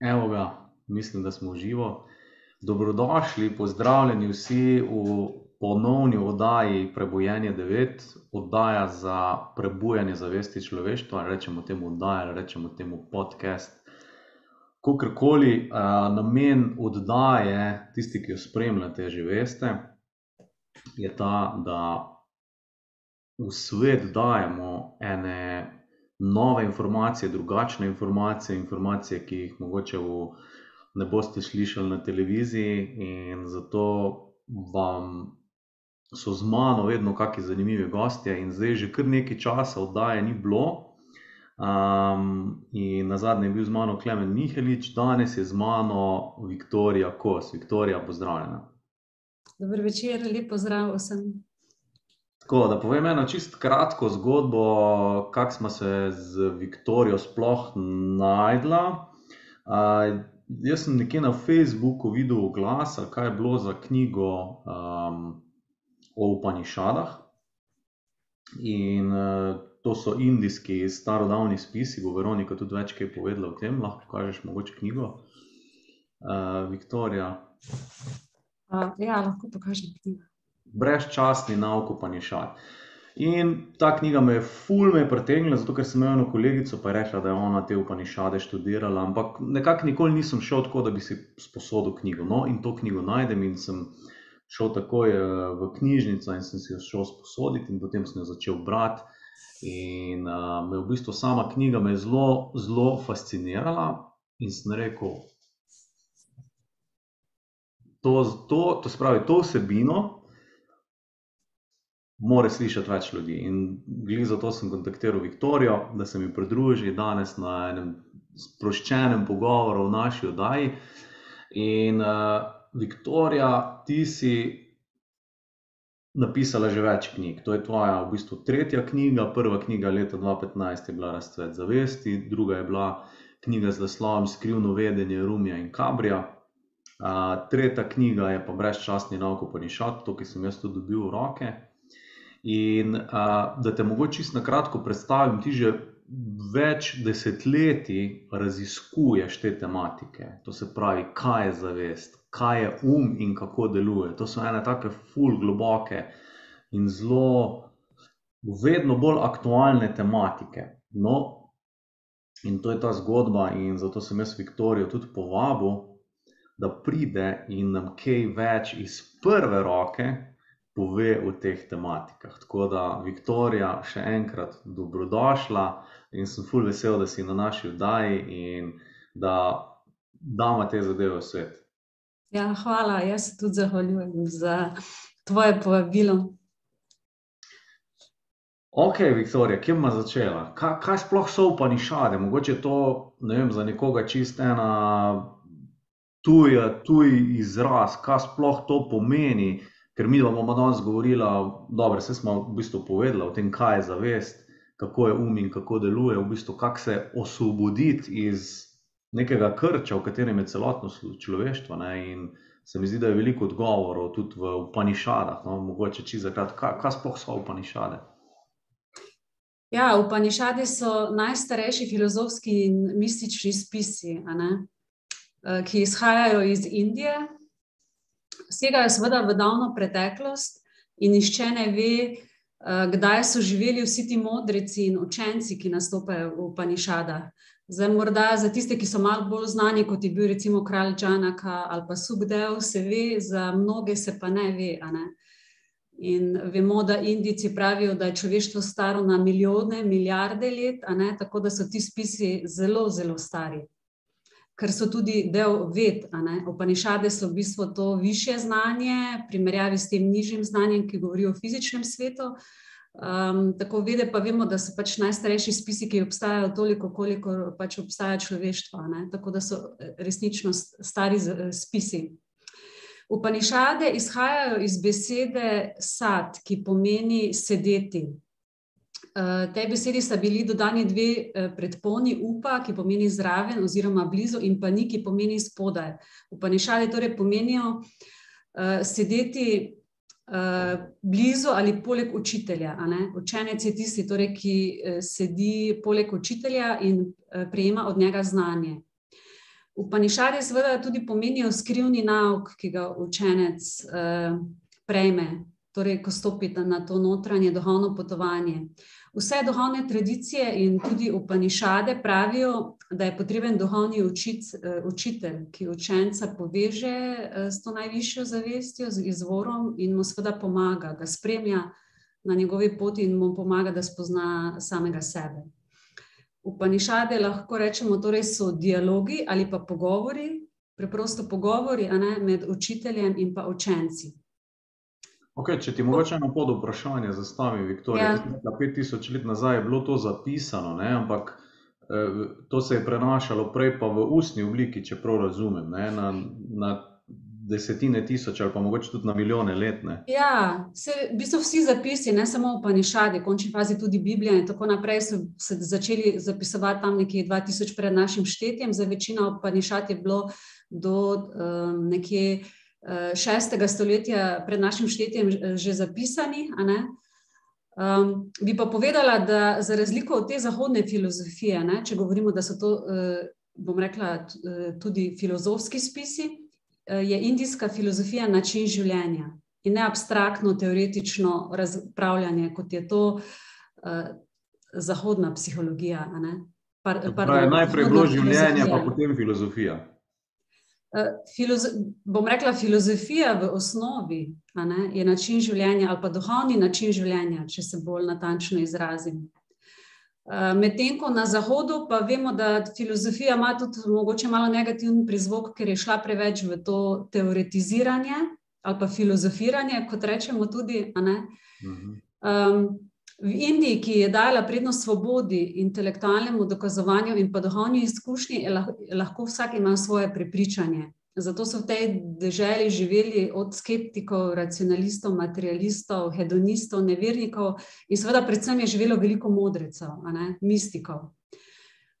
Evo ga, mislim, da smo v živo. Dobrodošli, pozdravljeni vsi v ponovni oddaji Prebujenje 9, oddaja za prebujanje zavesti človeštva, rečemo temu oddaja, rečemo temu podcast. Kakorkoli, namen oddaje, tisti, ki jo spremljate, že veste, je ta, da v svet dajemo ene nove informacije, drugačne informacije, informacije, ki jih mogoče v ne boste slišali na televiziji, in zato vam so z mano vedno kaki zanimivi gostje in zdaj že kar nekaj časa oddaje ni bilo. in nazadnje je bil z mano Klemen Mihelič, danes je z mano Viktorija Kos, Viktorija, pozdravljena. Dober večer, lep pozdrav vsem. Tako, da povem eno čisto kratko zgodbo, kako sva se z Viktorijo sploh našla. jaz sem nekje na Facebooku videl oglas, kaj je bilo, za knjigo, o Upanišadah. In, to so indijski starodavni spisi, bo Veronika tudi več kaj povedala o tem, lahko pokažeš mogoče knjigo. Viktorija. ja, lahko pokažem knjigo. Brezčasni nauk Upanišad. In ta knjiga me je ful me je pritegnila, zato ker sem imel eno kolegico, pa je rekla, da je ona te Upanišade študirala, ampak nekako nikoli nisem šel tako, da bi si sposodil knjigo, no, in to knjigo najdem in sem šel takoj, v knjižnico in sem si jo šel sposodit in potem sem jo začel brati. In, me v bistvu sama knjiga me je zelo, zelo fascinirala in sem rekel: "To to, to se pravi, to vsebino mora slišati več ljudi." In zato sem kontaktiral Viktorijo, da se mi pridruži danes na enem sproščenem pogovoru v naši oddaji. In, Viktorija, ti si napisala že več knjig, to je tvoja v bistvu tretja knjiga, prva knjiga leta dva petnajst je bila Razcvet zavesti, druga je bila knjiga z naslovom Skrivno vedenje Rumija in Kabrija. tretja knjiga je pa Brezčasni nauk Upanišad, to, ki sem jaz tudi dobil v roke. In, da te mogoče čisto na kratko predstavim, ti že več desetletij raziskuješ te tematike, to se pravi, kaj je zavest, kaj je um in kako deluje, to so ene take ful globoke in zelo vedno bolj aktualne tematike. No, in to je ta zgodba in zato sem jaz Viktorijo tudi povabil, da pride in nam kaj več iz prve roke pove o teh tematikah, tako da, Viktorija, še enkrat dobrodošla in sem ful vesel, da si na naši oddaji in da dava te zadeve v svet. Ja, hvala, jaz se tudi zahvaljujem za tvoje povabilo. Okej, Viktorija, kje bova začela? kaj sploh so Upanišadi, mogoče to, ne vem, za nekoga čisto ena tuja, tuj izraz, kaj sploh to pomeni, ker midva bova danes govorila, dobro, saj sva v bistvu povedala o tem, kaj je zavest, kako je um in kako deluje, v bistvu, kako se osvoboditi iz nekega krča, v katerem je celotno človeštvo, ne, in se mi zdi, da je veliko odgovorov tudi v Upanišadah, no, mogoče čisto za kratko, kaj, kaj sploh so Upanišade? Ja, Upanišadi so najstarejši filozofski in mistični spisi, ne, ki izhajajo iz Indije. Segajo seveda v davno preteklost in nihče ne ve, kdaj so živeli vsi ti modreci in učenci, ki nastopajo v Upanišadah. Zdaj morda za tiste, ki so malo bolj znani, kot je bil recimo kralj Džanaka ali pa Sukdev, se ve, za mnoge se pa ne ve, ne. In vemo, da Indijci pravijo, da je človeštvo staro na milijone, milijarde let, tako da so ti spisi zelo, zelo stari. Ker so tudi del ved, Upanišadi so v bistvu to višje znanje v primerjavi s tem nižjim znanjem, ki govori o fizičnem svetu. tako vede pa vemo, da so pač najstarejši spisi, ki obstajajo, toliko, kolikor pač obstaja človeštvo, ne, tako da so resnično stari spisi. Upanišade izhajajo iz besede sad, ki pomeni sedeti. Tej besedi sta bili dodani dve predponi, upa, ki pomeni zraven oziroma blizu, in pani, ki pomeni spodaj. Upanišadi torej pomenijo, sedeti blizu ali poleg učitelja. Učenec je tisti, torej, ki sedi poleg učitelja in prejema od njega znanje. Upanišadi seveda tudi pomenijo skrivni nauk, ki ga učenec prejme, torej, ko stopi na to notranje duhovno potovanje. Vse duhovne tradicije in tudi Upanišade pravijo, da je potreben duhovni učitelj, ki učenca poveže s to najvišjo zavestjo, z izvorom, in mu seveda pomaga, ga spremlja na njegovi poti in mu pomaga, da spozna samega sebe. Upanišade lahko rečemo, torej so dialogi ali pa pogovori, preprosto pogovori, ne, med učiteljem in pa učenci. Okej, če ti mogoče eno podvprašanje zastavim, Viktorija. Ja. Ti si rekla, pet tisoč let nazaj je bilo to zapisano, ne, ampak to se je prenašalo prej pa v ustni obliki, če prav razumem, ne, na, na desetine tisoč ali pa mogoče tudi na milijone let, ne. Ja, saj v bistvu vsi zapisi, ne samo Upanišadi, v končni fazi tudi Biblija in tako naprej, so se začeli zapisovati tam nekje dva tisoč pred našim štetjem, zdaj večina Upanišad je bilo do nekje šestega stoletja pred našim štetjem že zapisanih, a ne. bi pa povedala, da za razliko od te zahodne filozofije, ne, če govorimo, da so to, bom rekla, tudi filozofski spisi, je indijska filozofija način življenja in ne abstraktno, teoretično razpravljanje, kot je to zahodna psihologija, a ne. Se pravi, najprej je bilo življenje pa potem filozofija. Bom rekla, filozofija v osnovi, ne, je način življenja ali pa duhovni način življenja, če se bolj natančno izrazim. medtem ko na zahodu pa vemo, da filozofija ima tudi mogoče malo negativen prizvok, ker je šla preveč v to teoretiziranje ali pa filozofiranje, kot rečemo tudi, a ne. V Indiji, ki je dajala prednost svobodi, intelektualnemu dokazovanju in pa duhovni izkušnji, lahko vsak imel svoje prepričanje. Zato so v tej deželi živeli od skeptikov, racionalistov, materialistov, hedonistov, nevernikov in seveda predvsem je živelo veliko modrecev, ne, mistikov.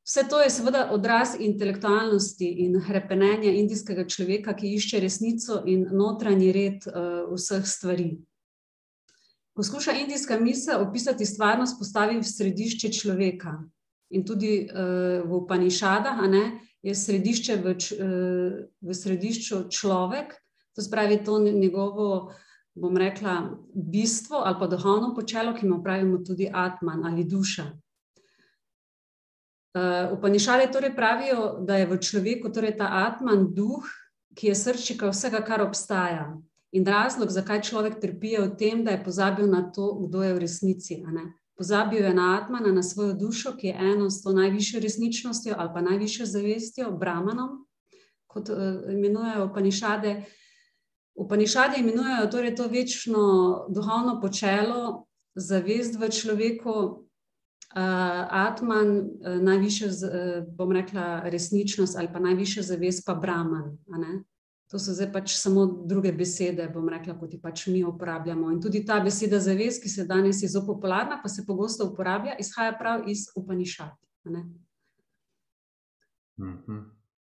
Vse to je seveda odraz intelektualnosti in hrepenenja indijskega človeka, ki išče resnico in notranji red vseh stvari. Poskuša indijska misel opisati stvarnost, postavi v središče človeka. In tudi v Upanišadah, a ne, je središče v v središču človek, to se pravi to njegovo, bom rekla, bistvo ali pa duhovno počelo, ki mu pravimo tudi atman ali duša. Upanišadi torej pravijo, da je v človeku torej ta atman, duh, ki je srčika vsega, kar obstaja. In razlog, zakaj človek trpi, je v tem, da je pozabil na to, kdo je v resnici. Pozabil je na atmana, na svojo dušo, ki je eno s to najvišjo resničnostjo ali pa najvišjo zavestjo, brahmanom, kot imenujejo Upanišade. Upanišadi imenujejo torej to večno duhovno počelo, zavest v človeku, atman, najvišjo bom rekla, resničnost ali pa najvišja zavest pa brahman. To so zdaj pač samo druge besede, bom rekla, kot jih pač mi uporabljamo, in tudi ta beseda zavest, ki se danes je zelo popularna pa se pogosto uporablja, izhaja prav iz Upanišad, a ne.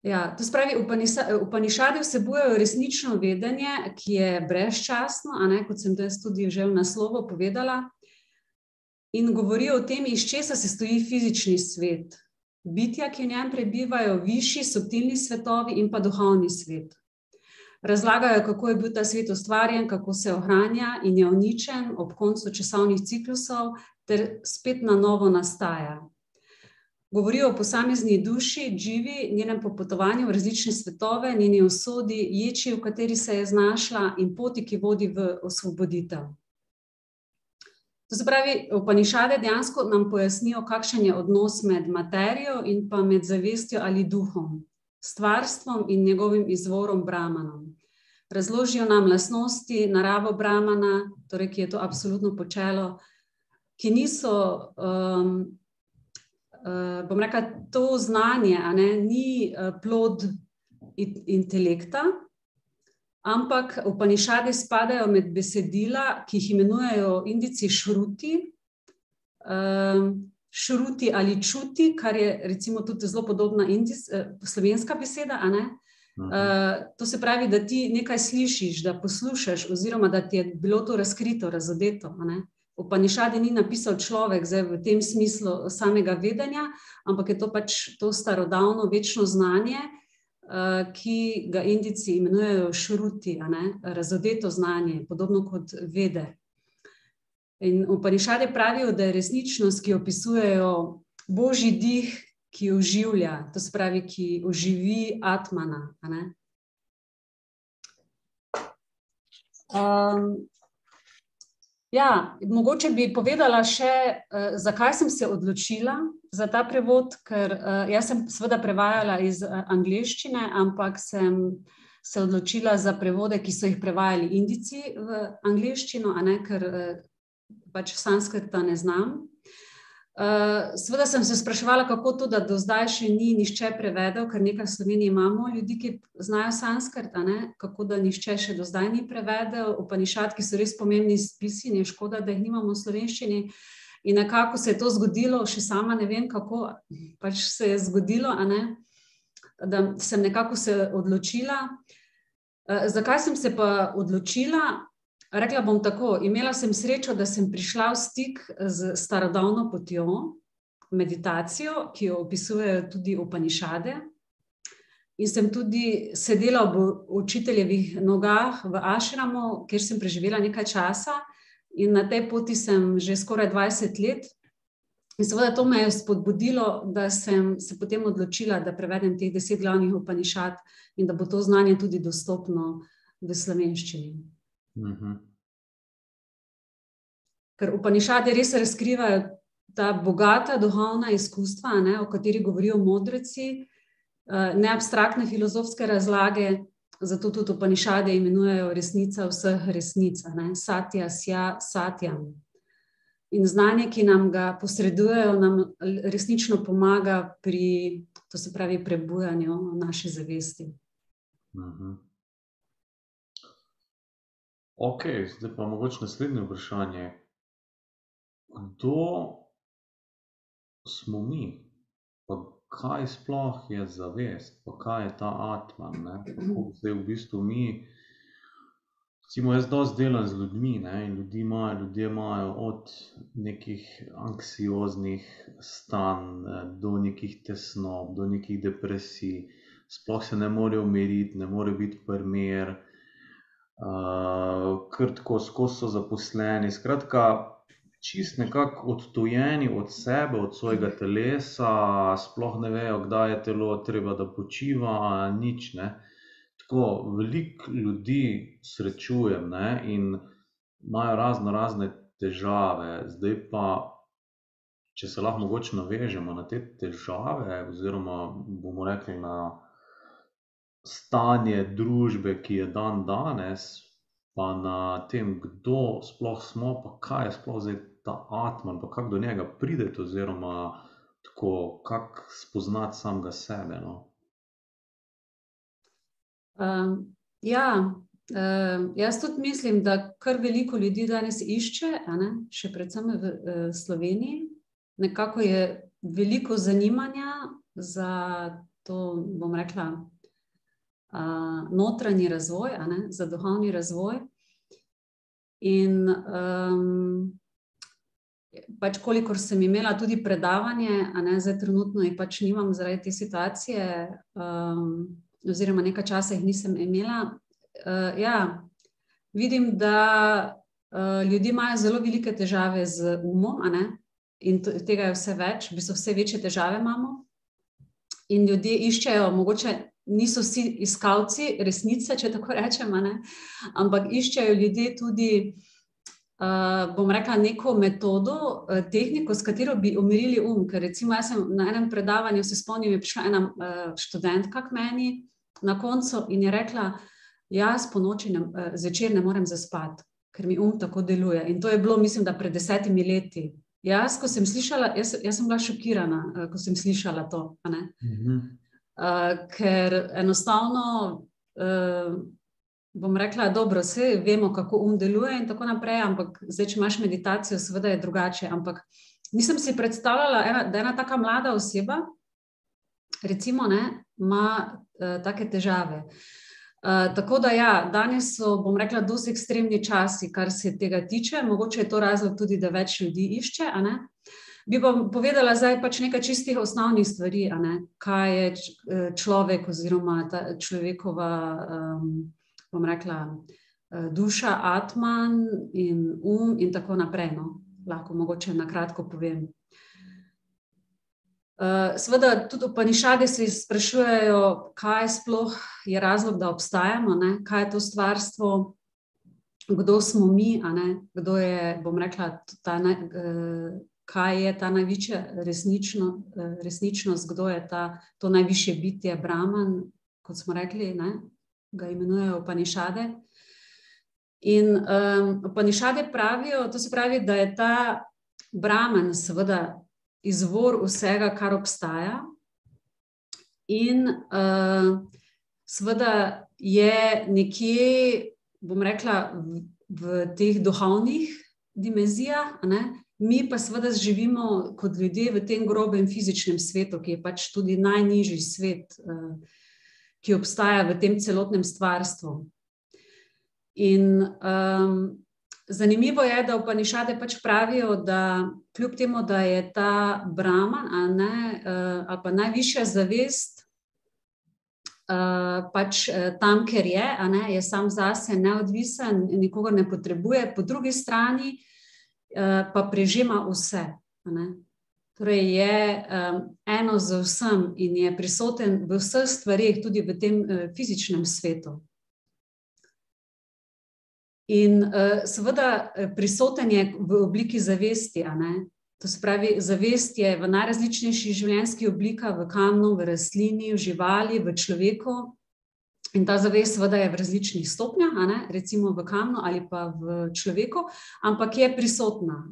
Ja, to se pravi Upanišadi vsebujejo resnično vedenje, ki je brezčasno, a ne, kot sem to jaz tudi že v naslovu povedala, in govorijo o tem, iz česa sestoji fizični svet. Bitja, ki v njem prebivajo, višji, subtilni svetovi in pa duhovni svet. Razlagajo, kako je bil ta svet ustvarjen, kako se ohranja in je uničen ob koncu časovnih ciklusov ter spet na novo nastaja. Govorijo o posamezni duši, Dživi, njenem popotovanju v različne svetove, njeni usodi, ječi, v kateri se je znašla, in poti, ki vodi v osvoboditev. To se pravi, Upanišadi dejansko nam pojasnijo, kakšen je odnos med materijo in pa med zavestjo ali duhom. Stvarstvom in njegovim izvorom, brahmanom. Razložijo nam lastnosti, naravo brahmana, torej ki je to absolutno počelo, ki niso, bom rekla, to znanje, ne, ni plod intelekta, ampak Upanišadi spadajo med besedila, ki jih imenujejo Indijci šruti, šruti ali čuti, kar je recimo tudi zelo podobna slovenska beseda, a ne. Uh, to se pravi, da ti nekaj slišiš, da poslušaš, oziroma da ti je bilo to razkrito, razodeto. V Panišadi ni napisal človek zdaj, v tem smislu samega vedenja, ampak je to pač to starodavno, večno znanje, uh, ki ga Indici imenujejo šruti, razodeto znanje, podobno kot vede. In v Panišadi pravijo, da je resničnost, ki opisujejo božji dih, ki oživlja, to se pravi, ki oživi Atmana. Um, ja, mogoče bi povedala še, uh, zakaj sem se odločila za ta prevod, ker uh, jaz sem seveda prevajala iz uh, angleščine, ampak sem se odločila za prevode, ki so jih prevajali Indici v angleščino, ne, ker uh, pač sanskrta ne znam. Uh, Sveda sem se spraševala, kako to, da do zdaj še ni nišče prevedel, ker nekaj v Sloveniji imamo ljudi, ki znajo sanskrt, kako da nišče še do zdaj ni prevedel. Upanišat, ki so res pomembni spisi, je škoda, da jih nimamo v slovenščini. In nekako se je to zgodilo, še sama ne vem, kako pač se je zgodilo, ne? da sem nekako se odločila. Uh, zakaj sem se pa odločila? Rekla bom tako, imela sem srečo, da sem prišla v stik z starodavno potjo, meditacijo, ki jo opisujejo tudi Upanišade. In sem tudi sedela v učiteljevih nogah v Ašramu, kjer sem preživela nekaj časa, in na tej poti sem že skoraj 20 let. In seveda to me je spodbudilo, da sem se potem odločila, da prevedem teh deset glavnih Upanišad in da bo to znanje tudi dostopno v slovenščini. Mhm. Ker upanišade res razkrivajo ta bogata duhovna izkustva, ne, o kateri govorijo modreci, eh, ne abstraktne filozofske razlage, zato tudi upanišade imenujejo resnica vseh resnic, ne, satya, sja, satyam. In znanje, ki nam ga posredujejo, nam resnično pomaga pri, to se pravi, prebujanju naše zavesti. Uh. -huh. Ok, zdaj pa mogoče naslednje vprašanje. Kdo smo mi, pa kaj sploh je zavest, pa kaj je ta atman? Kako zdaj v bistvu mi, recimo, jaz dosti delam z ljudmi ne? in ljudi imajo, ljudje imajo od nekih anksioznih stanj do nekih tesnob, do nekih depresij, sploh se ne morejo umiriti, ne more biti primer uh, kar tako skozi so zaposleni. Skratka, čist nekako odtujeni od sebe, od svojega telesa, sploh ne vejo, kdaj je telo treba, da počiva, nič ne. Tako veliko ljudi srečujem ne, in imajo razno razne težave, zdaj pa. Če se lahko mogoče navežemo na te težave, oziroma bomo rekli na stanje družbe, ki je dan danes, pa na tem, kdo sploh smo, pa kaj je sploh zdaj ta atman, pa kako do njega prideti, oziroma tako, kako spoznati samega sebe. No? Um, ja. Uh, jaz tudi mislim, da kar veliko ljudi danes išče, še predvsem v uh, Sloveniji. Nekako je veliko zanimanja za to, bom rekla, notranji razvoj, za duhovni razvoj. In um, pač, kolikor sem imela tudi predavanje, a ne zdaj, trenutno jih pač nimam zaradi te situacije, um, oziroma nekaj časa jih nisem imela. Uh, ja, vidim, da uh, ljudje imajo zelo velike težave z umom, in tega je vse več, v bistvu vse večje težave imamo. In ljudje iščejo, mogoče niso vsi iskalci resnice, če tako rečemo, ampak iščejo ljudje tudi, uh, bom rekla, neko metodo, uh, tehniko, s katero bi umirili um. Ker recimo, jaz sem na enem predavanju se spomnim, prišla ena uh, študentka k meni na koncu in je rekla, jaz po noči ne, uh, zvečer ne morem zaspati, ker mi um tako deluje. In to je bilo, mislim, da pred desetimi leti. Jaz, ko sem slišala, jaz, jaz sem bila šokirana, uh, ko sem slišala to. Uh, ker enostavno uh, bom rekla, da vse vemo, kako um deluje, in tako naprej. Ampak zdaj, če imaš meditacijo, seveda je drugače. Ampak nisem si predstavljala, ena, da ena tako mlada oseba, recimo, ne, ima uh, take težave. Uh, tako da, ja, danes so, bom rekla, dosti ekstremni časi, kar se tega tiče. Mogoče je to razlog tudi, da več ljudi išče. Bi pa povedala zdaj pač nekaj čistih osnovnih stvari, kaj je človek oziroma ta človekova, um, bom rekla, duša, atman in um in tako naprej. No. Lahko mogoče na kratko povem. Uh, Sveda, tudi upanišade se sprašujejo, kaj sploh je razlog, da obstajamo, ne? kaj je to stvarstvo, kdo smo mi, kdo je, bom rekla, ta, uh, kaj je ta največja resnično, uh, resničnost, kdo je ta, to najvišje bitje, Brahman, kot smo rekli, ne? ga imenujejo upanišade. In um, upanišade pravijo, to se pravi, da je ta Brahman, seveda izvor vsega, kar obstaja. In uh, seveda je nekje, bom rekla, v, v teh duhovnih dimenzijah, mi pa seveda živimo kot ljudje v tem grobem fizičnem svetu, ki je pač tudi najnižji svet, uh, ki obstaja v tem celotnem stvarstvu. In um, Zanimivo je, da upanišade pač pravijo, da kljub temu, da je ta Brahman ne, eh, ali pa najvišja zavest eh, pač eh, tam, ker je, ne, je sam zase neodvisen, nikogar ne potrebuje, po drugi strani pa prežima vse. Torej je eno za vsem in je prisoten v vseh stvarih, tudi v tem fizičnem svetu. In uh, seveda eh, prisoten je v obliki zavesti. To se pravi, zavest je v najrazličnejših življenjskih oblikah, v kamnu, v rastlini, v živali, v človeku. In ta zavest, seveda, je v različnih stopnjah, recimo v kamnu ali pa v človeku, ampak je prisotna.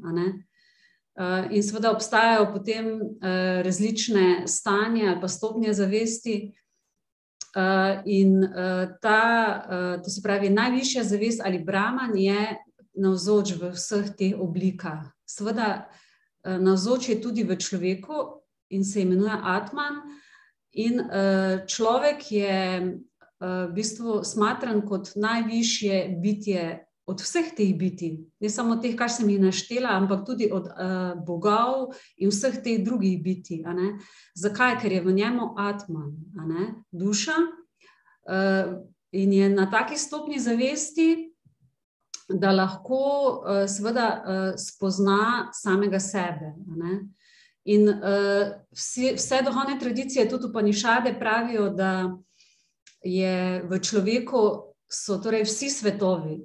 Uh, in seveda obstajajo potem uh, različne stanje ali pa stopnje zavesti, Uh, in ta, to se pravi, najvišja zavest ali Brahman je navzoč v vseh teh oblikah. Sveda, uh, navzoč je tudi v človeku in se imenuje Atman. In človek je v bistvu smatran kot najvišje bitje od vseh teh biti, ne samo teh, kar sem jih naštela, ampak tudi od uh, bogov in vseh teh drugih biti. Zakaj? Ker je v njemu Atman, duša uh, in je na taki stopni zavesti, da lahko uh, seveda uh, spozna samega sebe. In uh, vsi, vse duhovne tradicije, tudi upanišade, pravijo, da je v človeku so torej vsi svetovi,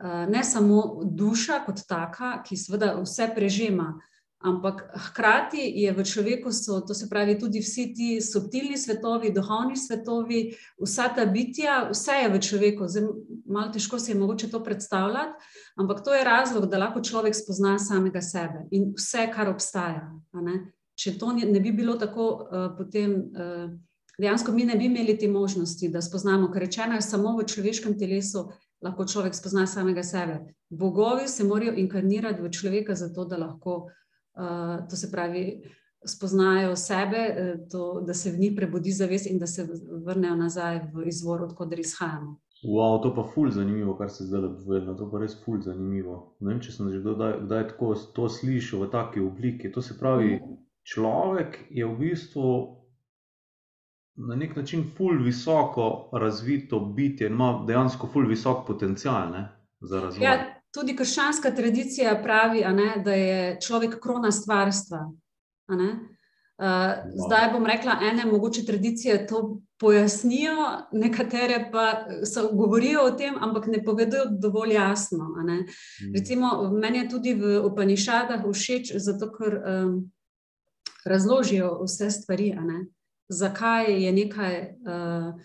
Eh, ne samo duša kot taka, ki seveda vse prežema, ampak hkrati je v človeku, so, to se pravi, tudi vsi ti subtilni svetovi, duhovni svetovi, vsa ta bitja, vse je v človeku. Zdaj, malo težko si je mogoče to predstavljati, ampak to je razlog, da lahko človek spozna samega sebe in vse, kar obstaja. Če to ne bi bilo tako, uh, potem. Uh, Dejansko mi ne bi imeli te možnosti, da spoznamo, ker rečeno je samo v človeškem telesu, lahko človek spozna samega sebe. Bogovi se morajo inkarnirati v človeka, zato da lahko, uh, to se pravi, spoznajo sebe, eh, to, da se v njih prebudi zavest in da se vrnejo nazaj v izvor, odkuder izhajamo. Wow, to pa je ful zanimivo, kar se zdaj povedal. To pa je res ful zanimivo. Ne vem, če sem že kdaj, kdaj tako to slišal v taki obliki. To se pravi, mhm. človek je v bistvu na nek način ful visoko razvito bitje in ima dejansko ful visok potencial ne, za razvoj. Ja, tudi krščanska tradicija pravi, ne, da je človek krona stvarstva. Uh, zdaj bom rekla, ene mogoče tradicije to pojasnijo, nekatere pa so, govorijo o tem, ampak ne povedo dovolj jasno. Mm. Recimo, meni je tudi v Upanišadah všeč, zato ker um, razložijo vse stvari. Uh, zakaj je nekaj uh,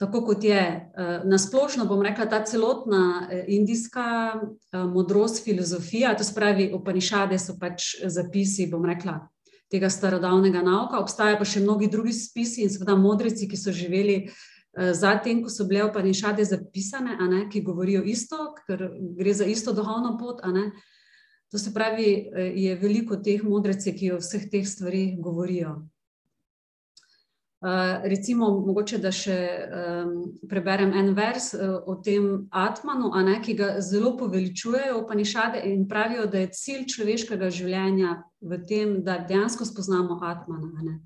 tako, kot je. Uh, Nasplošno bom rekla, ta celotna uh, indijska uh, modrost, filozofija, to spravi, opanišade so pač zapisi, bom rekla. Tega starodavnega nauka, obstajajo pa še mnogi drugi spisi in seveda modrici, ki so živeli uh, zatem, ko so bile opanišade zapisane, ne, ki govorijo isto, ker gre za isto duhovno pot. To se pravi, je veliko teh modric, ki o vseh teh stvarih govorijo. Uh, recimo, mogoče da še um, preberem en vers uh, o tem Atmanu, ne, ki ga zelo poveličujejo Upanišade in pravijo, da je cilj človeškega življenja v tem, da dejansko spoznamo Atmana. Ne.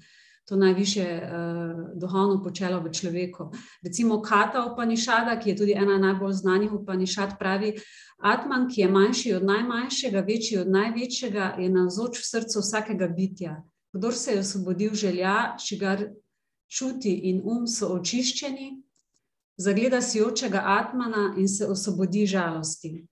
To najviše uh, duhovno počelo v človeku. Recimo Kata Upanišada, ki je tudi ena najbolj znanih Upanišad, pravi: Atman, ki je manjši od najmanjšega, večji od največjega, je navzoč v srcu vsakega bitja. Kdor se je osvobodil želja, čigar čuti in um so očiščeni, zagleda si očega Atmana in se osvobodi žalosti.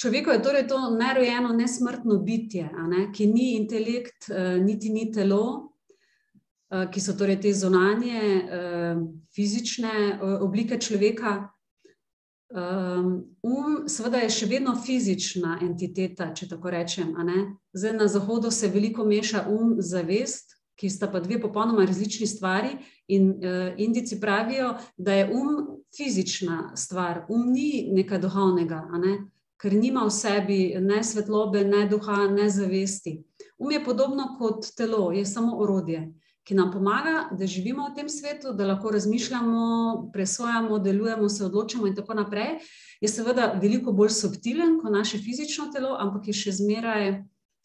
Človeko je torej to nerojeno, nesmrtno bitje, ne, ki ni intelekt, eh, niti ni telo, eh, ki so torej te zunanje, eh, fizične oblike človeka. Um, seveda, je še vedno fizična entiteta, če tako rečem. Zdaj na zahodu se veliko meša um, zavest, ki sta pa dve popolnoma različni stvari. In uh, Indici pravijo, da je um fizična stvar, um ni nekaj duhovnega, ne? ker nima v sebi ne svetlobe, ne duha, ne zavesti. Um je podobno kot telo, je samo orodje, ki nam pomaga, da živimo v tem svetu, da lahko razmišljamo, presojamo, delujemo, se odločamo in tako naprej. Je seveda veliko bolj subtilen kot naše fizično telo, ampak je še zmeraj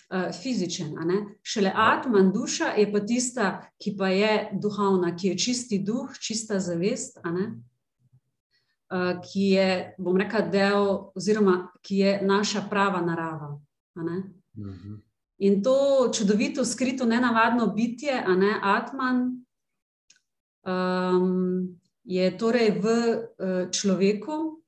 uh, fizičen. Šele atman, duša, je pa tista, ki pa je duhovna, ki je čisti duh, čista zavest, uh, ki je, bom rekel, del, oziroma ki je naša prava narava. Mhm. In to čudovito, skrito, nenavadno bitje, a ne atman, um, je torej v uh, človeku,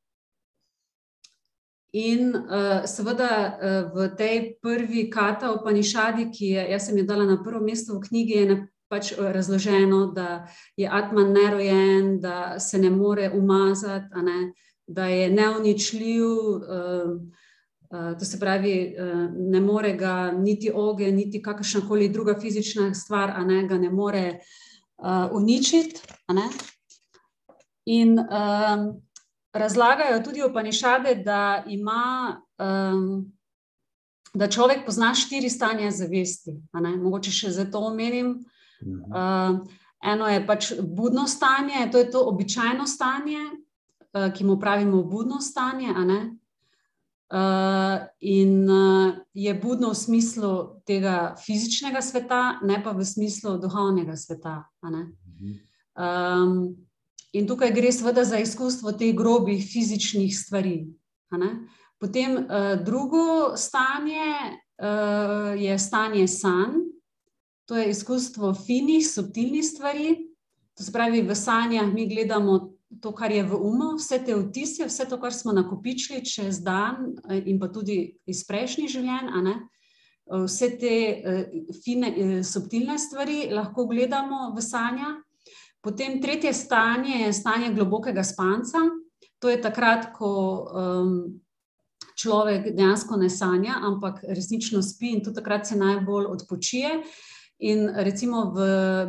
In uh, seveda uh, v tej prvi kata Upanišadi, ki je, jaz sem jo dala na prvo mesto v knjigi, je pač eh, razloženo, da je Atman nerojen, da se ne more umazati, ne, da je neuničljiv. Uh, uh, to se pravi, uh, ne more ga niti oge, niti kakršna koli druga fizična stvar, a ne ga ne more uh, uničiti. In uh, razlagajo tudi opanišade, da ima. Um, Da človek pozna štiri stanja zavesti. Mogoče še za to omenim. Uh, eno je pač budno stanje, to je to običajno stanje, uh, ki mu pravimo budno stanje. Uh, in uh, je budno v smislu tega fizičnega sveta, ne pa v smislu duhovnega sveta. Um, In tukaj gre seveda za izkustvo teh grobih fizičnih stvari. Potem uh, drugo stanje uh, je stanje sanj, to je izkustvo finih, subtilnih stvari. To se pravi, v sanjah mi gledamo to, kar je v umu, vse te vtise, vse to, kar smo nakopičili čez dan, eh, in pa tudi iz prejšnjih življenj. Vse te uh, fine, uh, subtilne stvari lahko gledamo v sanjah. Potem tretje stanje je stanje globokega spanca. To je takrat, ko um, človek dejansko ne sanja, ampak resnično spi in tudi takrat se najbolj odpočije. In recimo v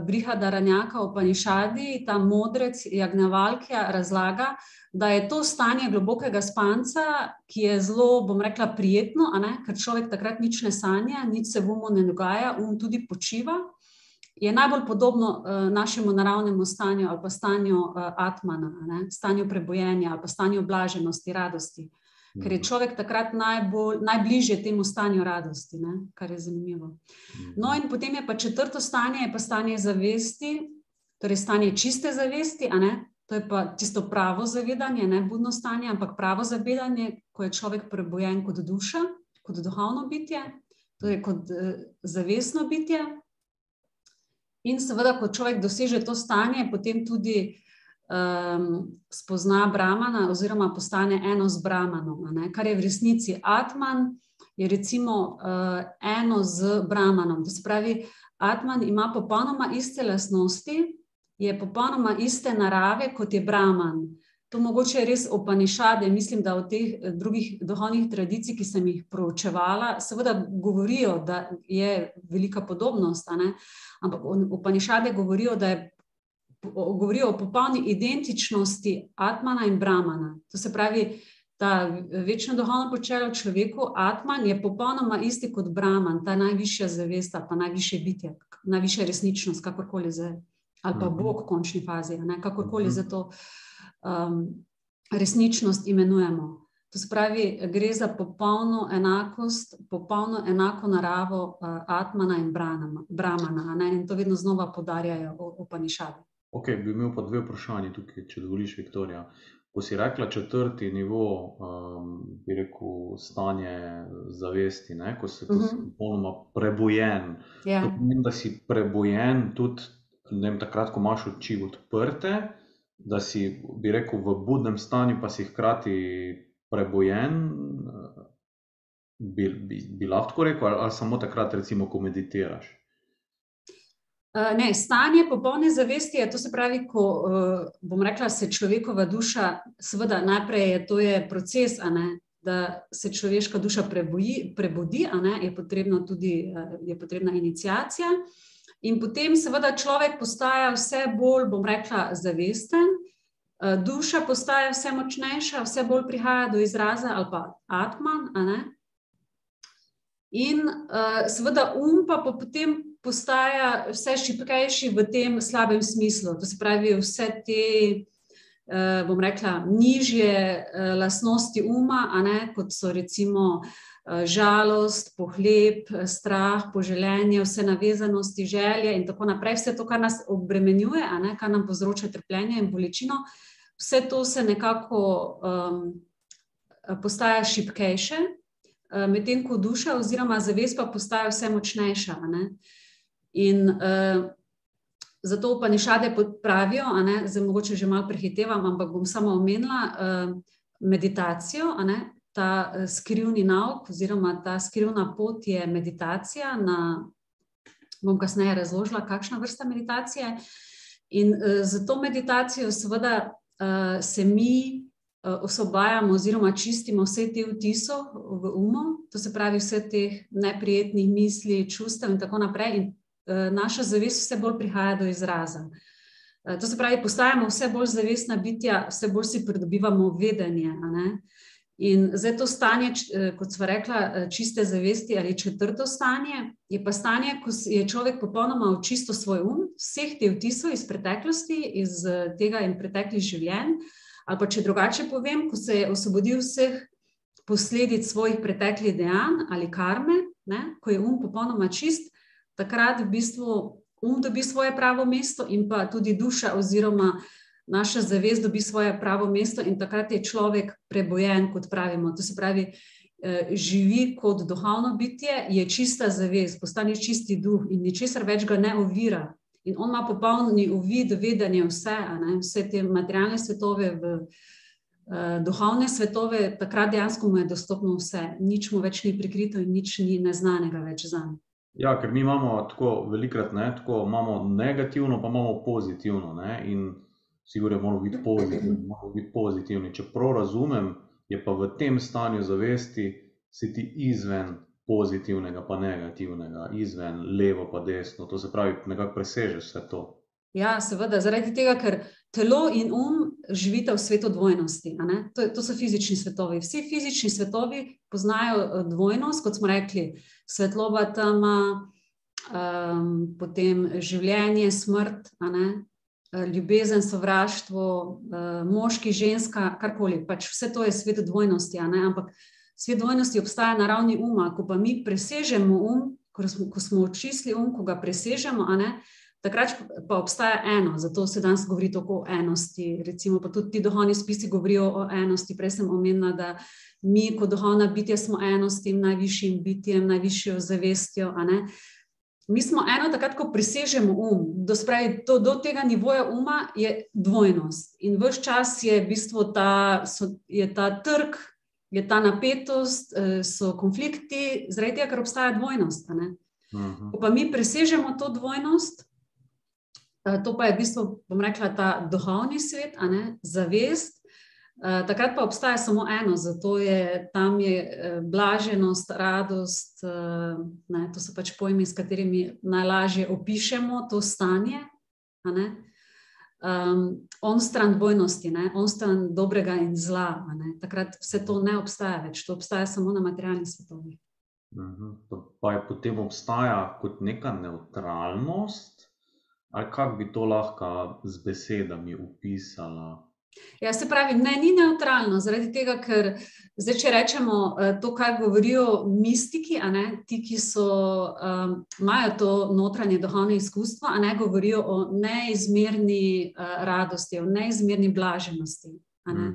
Brihada Ranjaka v Panišadi, ta modrec Jagnevalkija razlaga, da je to stanje globokega spanca, ki je zelo, bom rekla, prijetno, ker človek takrat nič ne sanja, nič se v umu ne dogaja, um tudi počiva je najbolj podobno uh, našemu naravnemu stanju ali pa stanju uh, Atmana, ne? stanju prebojenja ali pa stanju blaženosti, radosti. Ker je mhm. človek takrat najbolj, najbližje temu stanju radosti, ne? kar je zanimivo. Mhm. No, in potem je pa četrto stanje, je pa stanje zavesti, torej stanje čiste zavesti, to je pa tisto pravo zavedanje, ne budno stanje, ampak pravo zavedanje, ko je človek prebojen kot duša, kot duhovno bitje, torej kot uh, zavestno bitje. In seveda, ko človek doseže to stanje, potem tudi um, spozna Brahmana, oziroma postane eno z Brahmanom, kar je v resnici Atman, je recimo uh, eno z Brahmanom. To se pravi, Atman ima popolnoma iste lastnosti, je popolnoma iste narave kot je Brahman. To mogoče je res opanišade, mislim, da v teh eh, drugih duhovnih tradicijah, ki sem jih proučevala, seveda govorijo, da je velika podobnost, ampak opanišade govorijo, da je. Govorijo o popolni identičnosti Atmana in Brahmana. To se pravi, ta večna duhovna počela v človeku, Atman, je popolnoma isti kot Brahman, ta najvišja zavesta, pa najvišje bitje, najvišja resničnost, kakorkoli zdaj, ali pa Bog v končni fazi, ne, kakorkoli za to um, resničnost imenujemo. To se pravi, gre za popolno enakost, popolno enako naravo uh, Atmana in Brahmana, ne, in to vedno znova podarjajo v Panišavi. Ok, bi imel pa dve vprašanje tukaj, če dovoliš, Viktorija. Ko si rekla četrti nivo, um, bi rekel, stanje zavesti, ne? ko si uh -huh. popolnoma prebojen. Ja. To pomeni, da si prebojen tudi vem, takrat, ko imaš oči odprte, da si, bi rekel, v budnem stanju, pa si hkrati prebojen. Bi, bi, bi lahko tako rekel, ali, ali samo takrat, recimo, ko meditiraš? Eh, ne, stanje popolne zavesti je to, se pravi, ko eh, bom rekla, se človekova duša, seveda, najprej je to je proces, ne, da se človeška duša preboji, prebudi, ne, je, tudi, eh, je potrebna inicijacija. In potem, seveda, človek postaja vse bolj, bom rekla, zavesten, duša postaja vse močnejša, vse bolj prihaja do izraza, ali pa atman. In seveda, um pa potem postaja vse šipkejši v tem slabem smislu. To se pravi, vse te, uh, bom rekla, nižje lastnosti uma, ne, kot so recimo žalost, pohleb, strah, poželenje, vse navezanosti, želje in tako naprej, vse to, kar nas obremenjuje, ne, kar nam povzroča trpljenje in bolečino, vse to se nekako um, postaja šipkejše. Medtem ko duša, oziroma zavest, pa postaja vse močnejša. Uh, In uh, zato pa nišade pravijo, zdaj mogoče že malo prehitevam, ampak bom samo omenila uh, meditacijo. Ta uh, skrivni nauk, oziroma ta skrivna pot je meditacija. Na, bom kasneje razložila, kakšna vrsta meditacije. In uh, za to meditacijo, seveda, uh, se mi uh, osvobajamo, oziroma čistimo vse te vtise v umu, to se pravi, vse te neprijetnih misli, čustev in tako naprej. In Eh, naša zavest vse bolj prihaja do izraza. Eh, to se pravi, postajamo vse bolj zavestna bitja, vse bolj si pridobivamo vedenje. In zdaj to stanje, eh, kot smo rekla, čiste zavesti ali četrto stanje, je pa stanje, ko je človek popolnoma očistil svoj um, vseh teh vtisov iz preteklosti, iz tega in preteklih življenj. Ali pa če drugače povem, ko se je osvobodil vseh posledic svojih preteklih dejanj ali karme, ne, ko je um popolnoma čist, takrat v bistvu um dobi svoje pravo mesto in pa tudi duša oziroma naša zavest dobi svoje pravo mesto in takrat je človek prebojen, kot pravimo. To se pravi, eh, živi kot duhovno bitje, je čista zavest, postane čisti duh in ničesar več ga ne ovira. In on ima popolni uvid, vedenje vse, vse te materialne svetove, v, uh, duhovne svetove, takrat dejansko mu je dostopno vse, nič mu več ni prikrito in nič ni neznanega več za njim. Ja, ker mi imamo tako velikrat, ne, tako imamo negativno, pa imamo pozitivno. Ne, in sigurno moramo biti pozitivni. Biti pozitivni. Če prav razumem, je pa v tem stanju zavesti, si ti izven pozitivnega, pa negativnega, izven levo, pa desno. To se pravi, nekako presežeš vse to. Ja, seveda, zaradi tega, ker telo in um živita v svetu dvojnosti. To, to so fizični svetovi. Vsi fizični svetovi poznajo eh, dvojnost, kot smo rekli, svetloba, tema, um, potem življenje, smrt, ljubezen, sovraštvo, uh, moški, ženska, karkoli. Pač vse to je svet dvojnosti. Ampak svet dvojnosti obstaja na ravni uma. Ko pa mi presežemo um, ko smo, ko smo očistili um, ko ga presežemo, takrat pa obstaja eno, zato se danes govori o enosti. Recimo, pa tudi ti duhovni spisi govorijo o enosti. Prej sem omenila, da mi, kot duhovna bitja, smo eno s tem najvišjim bitjem, najvišjo zavestjo. Mi smo eno, takrat, ko presežemo um, do, spravi, to, do tega nivoja uma, je dvojnost. In vse čas je v bistvu ta, so, je ta trg, je ta napetost, eh, so konflikti, zaradi tega, ker obstaja dvojnost. Uh mhm. -huh. Ko pa mi presežemo to dvojnost, Eh, to pa je v bistvu, bom rekla, ta duhovni svet, zavest. Eh, takrat pa obstaja samo eno, zato je tam je eh, blaženost, radost. Ne, to so pač pojmi, s katerimi najlažje opišemo to stanje. um, on stran dvojnosti, ne? on stran dobrega in zla. Takrat vse to ne obstaja več, to obstaja samo na materialnih svetovih. Mhm. Pa je potem obstaja kot neka neutralnost, ali kako bi to lahko z besedami opisala? Ja, se pravi, ne, ni neutralno, zaradi tega, ker zdaj, če rečemo eh, to, kar govorijo mistiki, ne, ti, ki so, um, imajo to notranje duhovno izkustvo, a ne govorijo o neizmerni uh, radosti, o neizmerni blaženosti. Ne,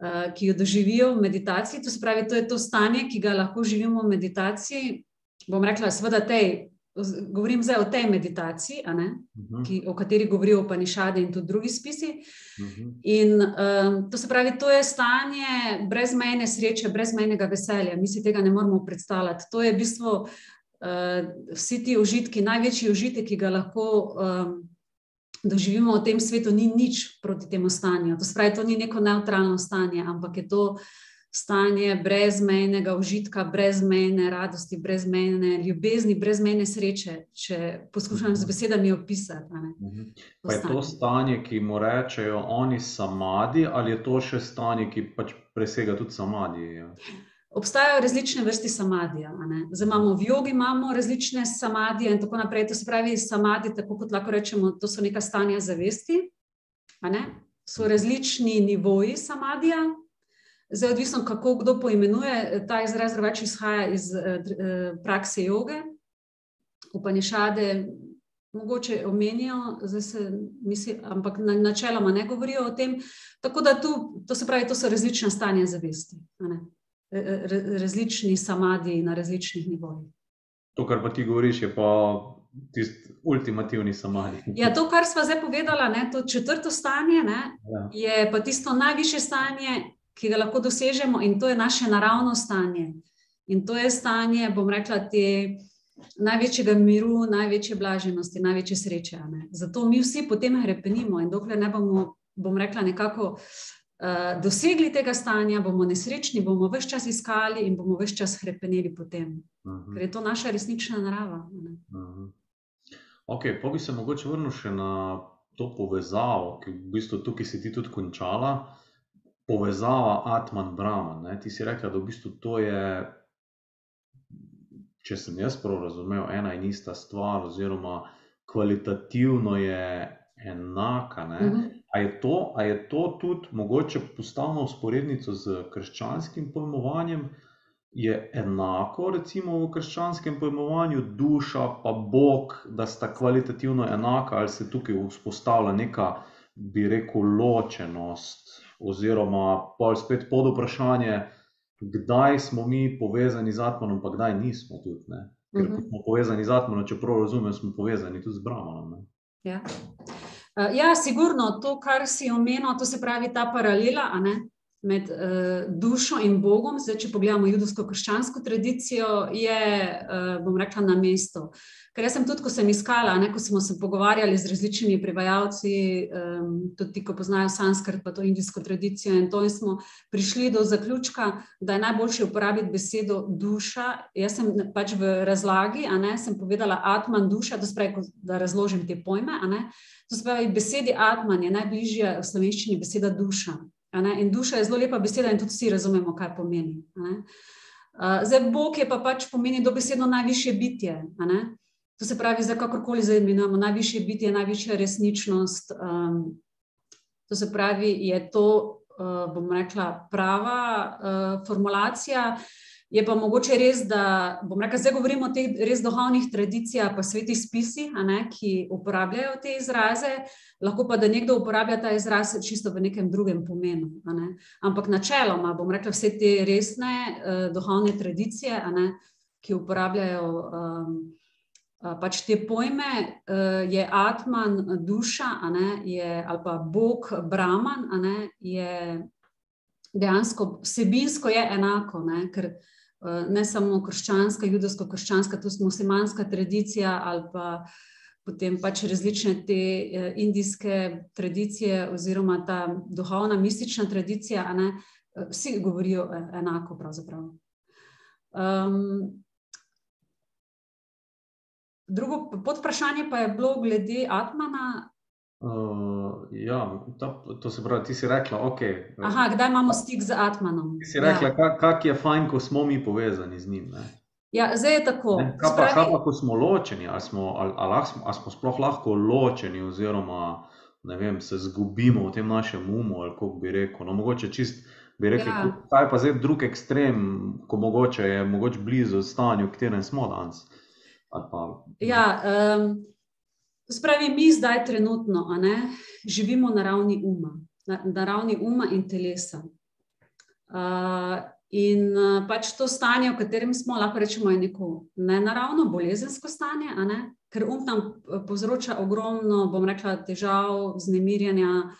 uh, ki jo doživijo v meditaciji. To se pravi, to je to stanje, ki ga lahko živimo v meditaciji. Bom rekla, seveda, tej govorim zdaj o tej meditaciji, uh mhm. -huh. ki, o kateri govorijo Panišade in tudi drugi spisi. Uh mhm. -huh. In um, to se pravi, to je stanje brezmejne sreče, brezmejnega veselja. Mi si tega ne moremo predstavljati. To je v bistvu uh, vsi ti užitki, največji užitek, ki ga lahko. Um, Doživimo v tem svetu, ni nič proti temu stanju. To, spravi, to ni neko neutralno stanje, ampak je to uh, stanje brezmejnega užitka, brezmejne radosti, brezmejne ljubezni, brezmejne sreče, če poskušam z mhm. besedami opisati. Mhm. Pa je to stanje, ki mu rečejo oni samadi, ali je to še stanje, ki pač presega tudi samadi? Ja? Obstajajo različne vrste samadija. Zdaj imamo v jogi, imamo različne samadije in tako naprej. To se pravi, samadije, tako kot lahko rečemo, to so neka stanja zavesti. So različni nivoji samadija, Zdaj, odvisno kako kdo poimenuje ta izraz, več izhaja iz eh, eh, prakse joge. Upanišade mogoče omenijo, se, misli, ampak na, načeloma ne govorijo o tem. Tako da tu, to se pravi, to so različna stanja zavesti, različni samadji na različnih nivojih. To, kar pa ti govoriš, je pa tisti ultimativni samadji. Ja, to, kar smo zdaj povedali, to četrto stanje, ne, ja. je pa tisto najviše stanje, ki ga lahko dosežemo, in to je naše naravno stanje. In to je stanje, bom rekla, te največjega miru, največje blaženosti, največje sreče. Zato mi vsi potem repenimo in dokler ne bomo, bom rekla, nekako. Uh, dosegli tega stanja, bomo nesrečni, bomo vse čas iskali in bomo vse čas krepenili po tem, uh mhm. -huh. ker je to naša resnična narava. Uh. -huh. Ok, pa bi se mogoče vrnil še na to povezavo, ki v bistvu tukaj si ti tudi končala. Povezava Atman-Brahman. Ti si rekel, da v bistvu to je, če sem jaz prav razumel, ena in ista stvar, oziroma kvalitativno je enaka. Uh mhm. -huh. A je, to, a je to tudi mogoče postavljeno v sporednico z krščanskim pojmovanjem? Je enako, recimo v krščanskem pojmovanju, duša pa Bog, da sta kvalitativno enaka, ali se tukaj vzpostavlja neka, bi rekel, ločenost oziroma pa spet pod vprašanje, kdaj smo mi povezani z Atmanom, pa kdaj nismo tudi. Ne? Ker uh mhm. -huh. smo povezani z Atmanom, če prav razumem, smo povezani tudi z Brahmanom. Ja. Uh, ja, sigurno to, kar si omenil, to se pravi ta paralela med uh, dušo in Bogom. Zdaj, če pogledamo judovsko-krščansko tradicijo, je, uh, bom rekla, na mestu. Ker jaz sem tudi, ko sem iskala, ne, ko smo se pogovarjali z različnimi prevajalci, um, tudi ti, ki poznajo sanskrt, pa to indijsko tradicijo, in to in smo prišli do zaključka, da je najboljše uporabiti besedo duša. Jaz sem pač v razlagi, a ne sem povedala atman duša, to spravi, da razložim te pojme. To se pravi, besedi atman je najbližja v slovenščini beseda duša. In duša je zelo lepa beseda, in tudi vsi razumemo, kaj pomeni. Zdaj, Bog je pa pač pomeni dobesedno najvišje bitje. To se pravi, za kakorkoli zdaj imenujemo, najvišje bitje, najvišja resničnost. Um, to se pravi, je to, uh, bom rekla, prava uh, formulacija. Je pa mogoče res, da bom rekla, zdaj govorimo o teh res duhovnih tradicijah, pa svetih spisih, ki uporabljajo te izraze, lahko pa da nekdo uporablja ta izraz čisto v nekem drugem pomenu. Ne? Ampak načeloma, bom rekla, vse te resne uh, duhovne tradicije, ne, ki uporabljajo. Um, pač te pojme, uh, je Atman, duša, ne, je, ali pa Bog, Brahman, ne, vsebinsko je enako, ne, ker uh, ne samo krščanska, judovsko-krščanska, tudi muslimanska tradicija ali pa. Potem pač različne te uh, indijske tradicije, oziroma ta duhovna, mistična tradicija, ne, vsi govorijo enako. Um, Drugo podvprašanje pa je bilo glede Atmana. Uh, ja, ta, to se pravi, ti si rekla, okay, Aha, kdaj imamo stik z Atmanom? Ti si rekla, ja. kak je fajn, ko smo mi povezani z njim. Ne? Ja, zdaj je tako. Ne, kaj, pa, kaj pa, ko smo ločeni, ali smo, ali, ali smo, ali smo sploh lahko ločeni, oziroma vem, se zgubimo v tem našem umu, ali kako bi rekel. No, mogoče čist bi rekli, ja. kaj pa zdaj drug ekstrem, ko mogoče je mogoče blizu stanju, v katerem smo danes. Pa, ja, um, Spravi, mi zdaj trenutno ne, živimo na ravni uma, na, na ravni uma in telesa. Uh, in uh, pač to stanje, v katerem smo, lahko rečemo, je neko nenaravno, bolezensko stanje, ne, ker um nam povzroča ogromno, bom rekla, težav, znemirjanja,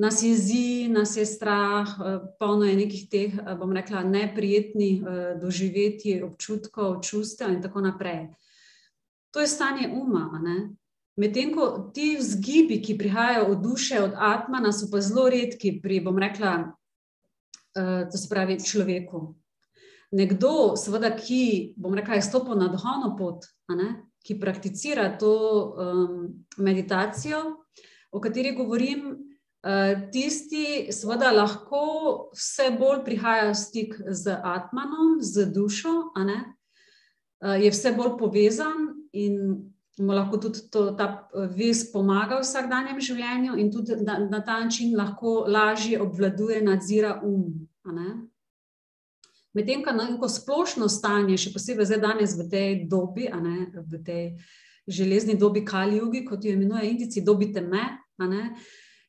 nas jezi, nas je strah, uh, polno je nekih teh, uh, bom rekla, neprijetnih uh, doživetij, občutkov, čustev in tako naprej. To je stanje uma. Medtem ko ti vzgibi, ki prihajajo od duše, od atmana, so pa zelo redki pri, bom rekla, uh, to se pravi, človeku. Nekdo, seveda, ki, rekla, je stopil na duhovno pot, ki prakticira to um, meditacijo, o kateri govorim, uh, tisti, seveda, lahko vse bolj prihaja v stik z atmanom, z dušo, uh, je vse bolj povezan in mu lahko tudi to, ta eh, vest pomaga v vsakdanjem življenju, in tudi na, na ta način lahko lažje obvladuje, nadzira um. Medtem, ko neko splošno stanje, še posebej zdaj danes v tej dobi, ne, v tej železni dobi Kalijugi, kot jo imenuje Indici, dobi teme,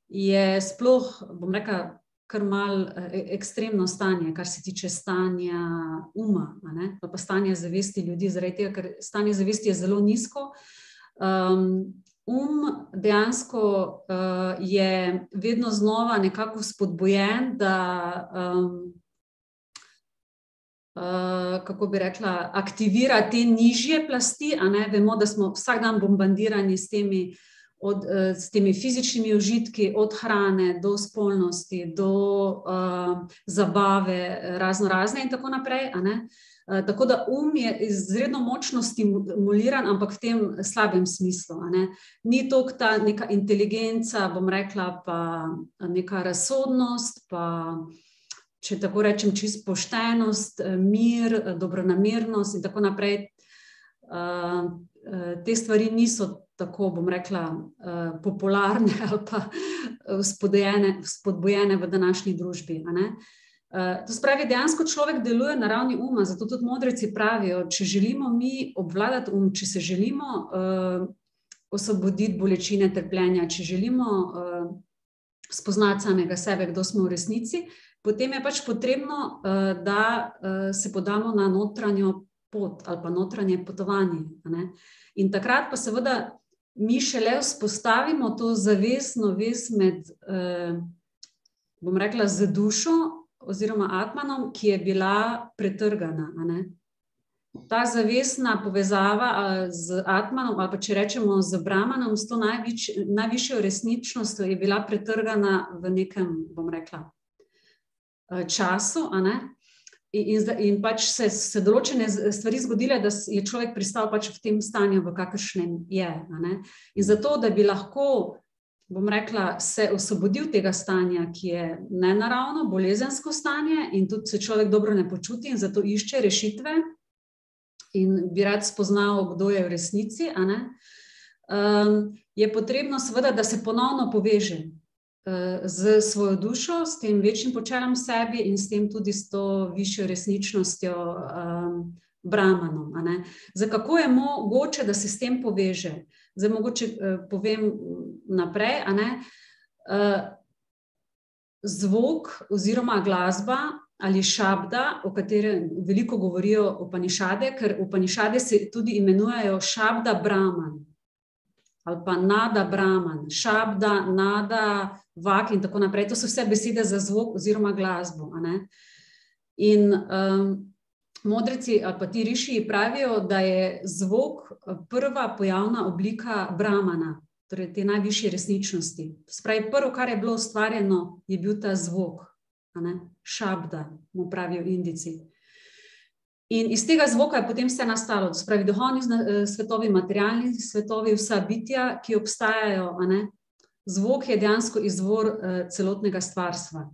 je sploh, bom rekel, kar mal eh, ekstremno stanje, kar se tiče stanja uma, pa, stanja zavesti ljudi, zaradi tega, ker stanje zavesti je zelo nizko. Um, um dejansko uh, je vedno znova nekako spodbujen, da. Um, Uh, kako bi rekla, aktivira te nižje plasti. Vemo, da smo vsak dan bombardirani s temi uh, od, uh, s temi fizičnimi užitki, od hrane do spolnosti, do uh, zabave, razno razne in tako naprej. Uh, tako da um je izredno močno stimuliran, ampak v tem slabem smislu. Ni to ta neka inteligenca, bom rekla, pa neka razsodnost, pa če tako rečem, čist poštenost, mir, dobronamernost in tako naprej. Uh, te stvari niso tako, bom rekla, uh, popularne ali pa spodbujene, spodbujene v današnji družbi. To spravi, dejansko človek deluje na ravni uma, zato tudi modreci pravijo, če želimo mi obvladati um, če se želimo uh, osvoboditi bolečine, trpljenja, če želimo uh, spoznati samega sebe, kdo smo v resnici, potem je pač potrebno, uh, da uh, se podamo na notranjo pot ali pa notranje potovanje. In takrat pa seveda mi šele vzpostavimo to zavestno vez med, eh, bom rekla, z dušo oziroma atmanom, ki je bila pretrgana. Ta zavestna povezava z atmanom, ali pa če rečemo z brahmanom, s to najvič, najvišjo resničnostjo, je bila pretrgana v nekem, bom rekla, eh, času. In, in pač se, se določene stvari zgodile, da je človek pristal pač v tem stanju, v kakršnem je. In zato, da bi lahko, bom rekla, se osvobodil tega stanja, ki je nenaravno, bolezensko stanje, in tudi se človek dobro ne počuti, in zato išče rešitve, in bi rad spoznal, kdo je v resnici, um, je potrebno, seveda, da se ponovno poveže z svojo dušo, s tem večjim počelom sebi in s tem tudi s to višjo resničnostjo, um, brahmanom. Za kako je mogoče, da se s tem poveže? Zdaj, mogoče uh, povem naprej. Uh, zvok oziroma glasba ali šabda, o kateri veliko govorijo upanišade, ker upanišade se tudi imenujejo šabda brahman ali pa nada brahman, šabda, nada, vak in tako naprej. To so vse besede za zvok oziroma glasbo. In um, modreci ali pa ti riši pravijo, da je zvok prva pojavna oblika brahmana, torej te najvišje resničnosti. Spravi, prvo, kar je bilo ustvarjeno, je bil ta zvok, šabda, mu pravijo indici. In iz tega zvoka je potem vse nastalo, spravi duhovni eh, svetovi, materialni svetovi, vsa bitja, ki obstajajo. Zvok je dejansko izvor uh, celotnega stvarstva.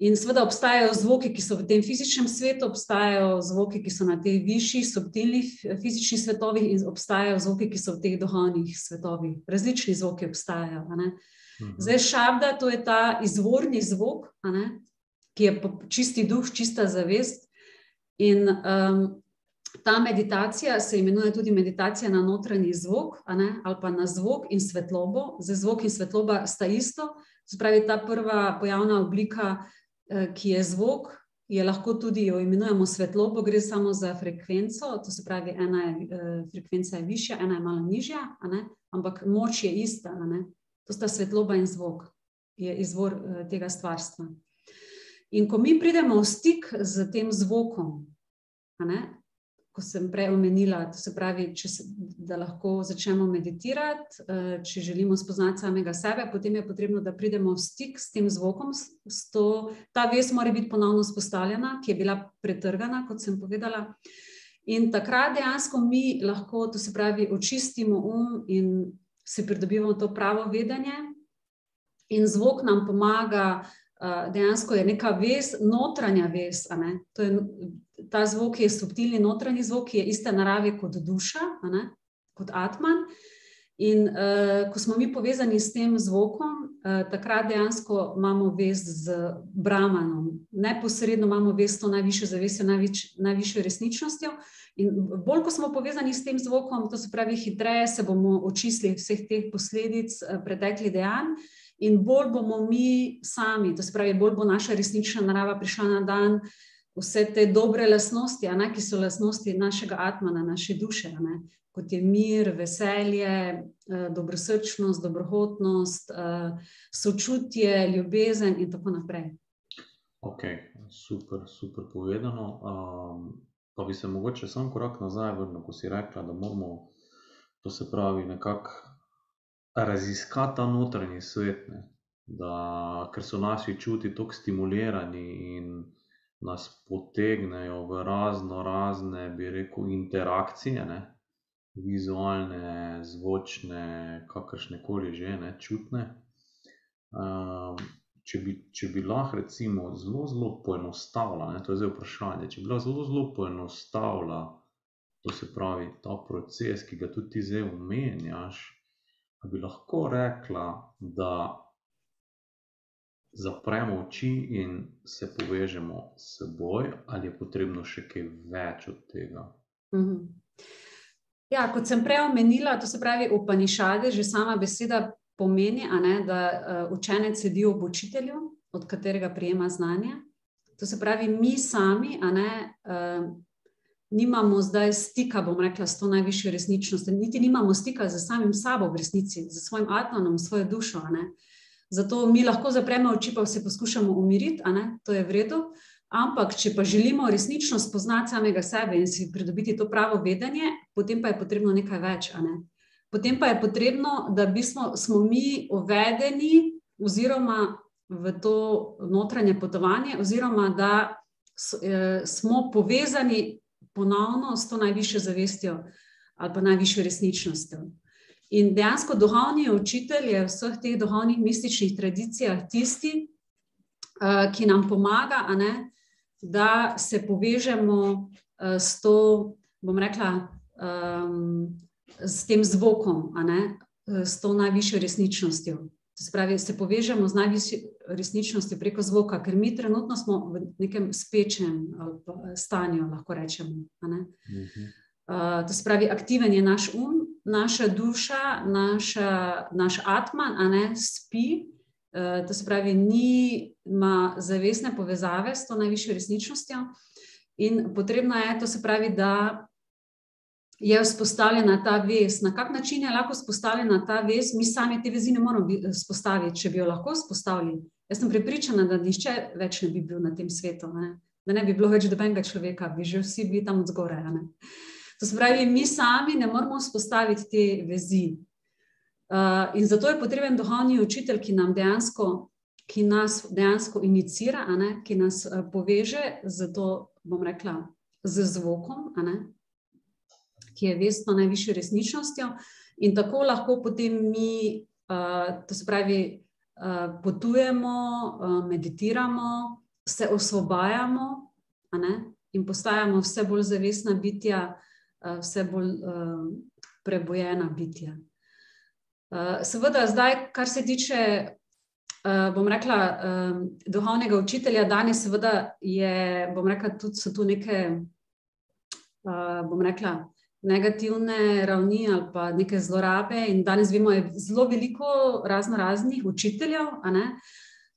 In seveda obstajajo zvoki, ki so v tem fizičnem svetu, obstajajo zvoki, ki so na teh višjih, subtilnih fizičnih svetovih, in obstajajo zvoki, ki so v teh duhovnih svetovih. Različni zvoki obstajajo. Mhm. Zdaj, šabda, to je ta izvorni zvok, ki je čisti duh, čista zavest. In um, ta meditacija se imenuje tudi meditacija na notranji zvok, ali pa na zvok in svetlobo. Zdaj, zvok in svetloba sta isto. Spravi ta prva pojavna oblika, eh, ki je zvok, je lahko tudi jo imenujemo svetlobo, gre samo za frekvenco. To se pravi, ena je, eh, frekvenca je višja, ena je malo nižja, ampak moč je ista. To sta svetloba in zvok, je izvor eh, tega stvarstva. In ko mi pridemo v stik z tem zvokom, ne, ko sem prej omenila, se pravi, se, da lahko začnemo meditirati, eh, če želimo spoznati samega sebe, potem je potrebno, da pridemo v stik s tem zvokom. S to, ta vest mora biti ponovno spostavljena, ki je bila pretrgana, kot sem povedala. In takrat dejansko mi lahko, to se pravi, očistimo um in si pridobivamo to pravo vedenje. In zvok nam pomaga, dejansko je neka vez, notranja vez. Ta zvok je subtilni notranji zvok, ki je iste narave kot duša, kot Atman. In uh, ko smo mi povezani s tem zvokom, uh, takrat dejansko imamo vez z Brahmanom, neposredno imamo vez s to najvišjo zavestjo, najviš, najvišjo resničnostjo. In bolj, ko smo povezani s tem zvokom, to se pravi, hitreje se bomo očistili vseh teh posledic uh, preteklih dejanj, in bolj bomo mi sami, to se pravi, bolj bo naša resnična narava prišla na dan, vse te dobre lasnosti, ne, ki so lasnosti našega atmana, naše duše. Ne kot je mir, veselje, eh, dobrosrčnost, dobrohotnost, eh, sočutje, ljubezen in tako naprej. Ok, super, super povedano. Um, pa bi se mogoče samo korak nazaj vrnil, ko si rekla, da moramo, to se pravi, nekako raziskati ta notranji svet, ne? da ker so naši čuti tako stimulirani in nas potegnejo v razno razne, bi rekel, interakcije. Ne? vizualne, zvočne, kakršne koli že, ne, čutne. Um, če, bi, če bi lahko, recimo, zelo, zelo poenostavila, ne, to je zdaj vprašanje, če bi lahko zelo, zelo poenostavila, to se pravi, ta proces, ki ga tudi ti zdaj omenjaš, bi lahko rekla, da zapremo oči in se povežemo s seboj, ali je potrebno še kaj več od tega. -hmm. Ja, kot sem prej omenila, to se pravi, upanišade, že sama beseda pomeni, ne, da uh, učenec sedi ob učitelju, od katerega prijema znanje. To se pravi, mi sami, ne. Uh, Nimamo zdaj stika, bom rekla, s to najvišjo resničnostjo, niti nimamo stika z samim sabo v resnici, z svojim atmanom, svojo dušo. Zato mi lahko zapremo oči, pa se poskušamo umiriti, to je v redu. Ampak, če pa želimo resnično spoznati samega sebe in si pridobiti to pravo vedenje, potem pa je potrebno nekaj več. Ne? Potem pa je potrebno, da bismo, smo mi uvedeni oziroma v to notranje potovanje, oziroma da eh, smo povezani ponovno s to najvišjo zavestjo ali pa najvišjo resničnostjo. In dejansko duhovni učitelj je v vseh teh duhovnih mističnih tradicijah tisti, uh, ki nam pomaga, ne, da se povežemo uh, s to, bom rekla, s tem zvokom, ne, s to najvišjo resničnostjo. Spravi, se povežemo z najvišjo resničnostjo preko zvoka, ker mi trenutno smo v nekem spečnem stanju, lahko rečemo. Uh, to se pravi, aktiven je naš um, naša duša, naša, naš atman, a ne spi, uh, to se pravi, ni ima zavestne povezave s to najvišjo resničnostjo. In potrebno je, to se pravi, da je vzpostavljena ta vez. Na kak način je lahko vzpostavljena ta vez, mi sami te vezi ne moramo vzpostaviti, če bi jo lahko vzpostavili. Jaz sem prepričana, da nišče več ne bi bil na tem svetu, ne? da ne bi bilo več dobenega človeka, bi že vsi bili tam zgoraj. To se pravi, mi sami ne moramo vzpostaviti te vezi. Uh, in zato je potreben duhovni učitelj, ki dejansko ki nas dejansko inicira, ne, ki nas uh, poveže z to, bom rekla, z zvokom, ne, ki je vestno najvišjo resničnostjo, in tako lahko potem mi uh, to se pravi, uh, potujemo, uh, meditiramo, se osvobajamo in postajamo vse bolj zavestna bitja, vse bolj uh, prebojena bitja. Uh, seveda, zdaj, kar se tiče, bom rekla, uh, duhovnega učitelja, danes, seveda, je, bom rekla, tudi so tu neke, bom rekla, negativne ravni ali pa neke zlorabe. In danes vemo, je zelo veliko razno raznih učiteljev.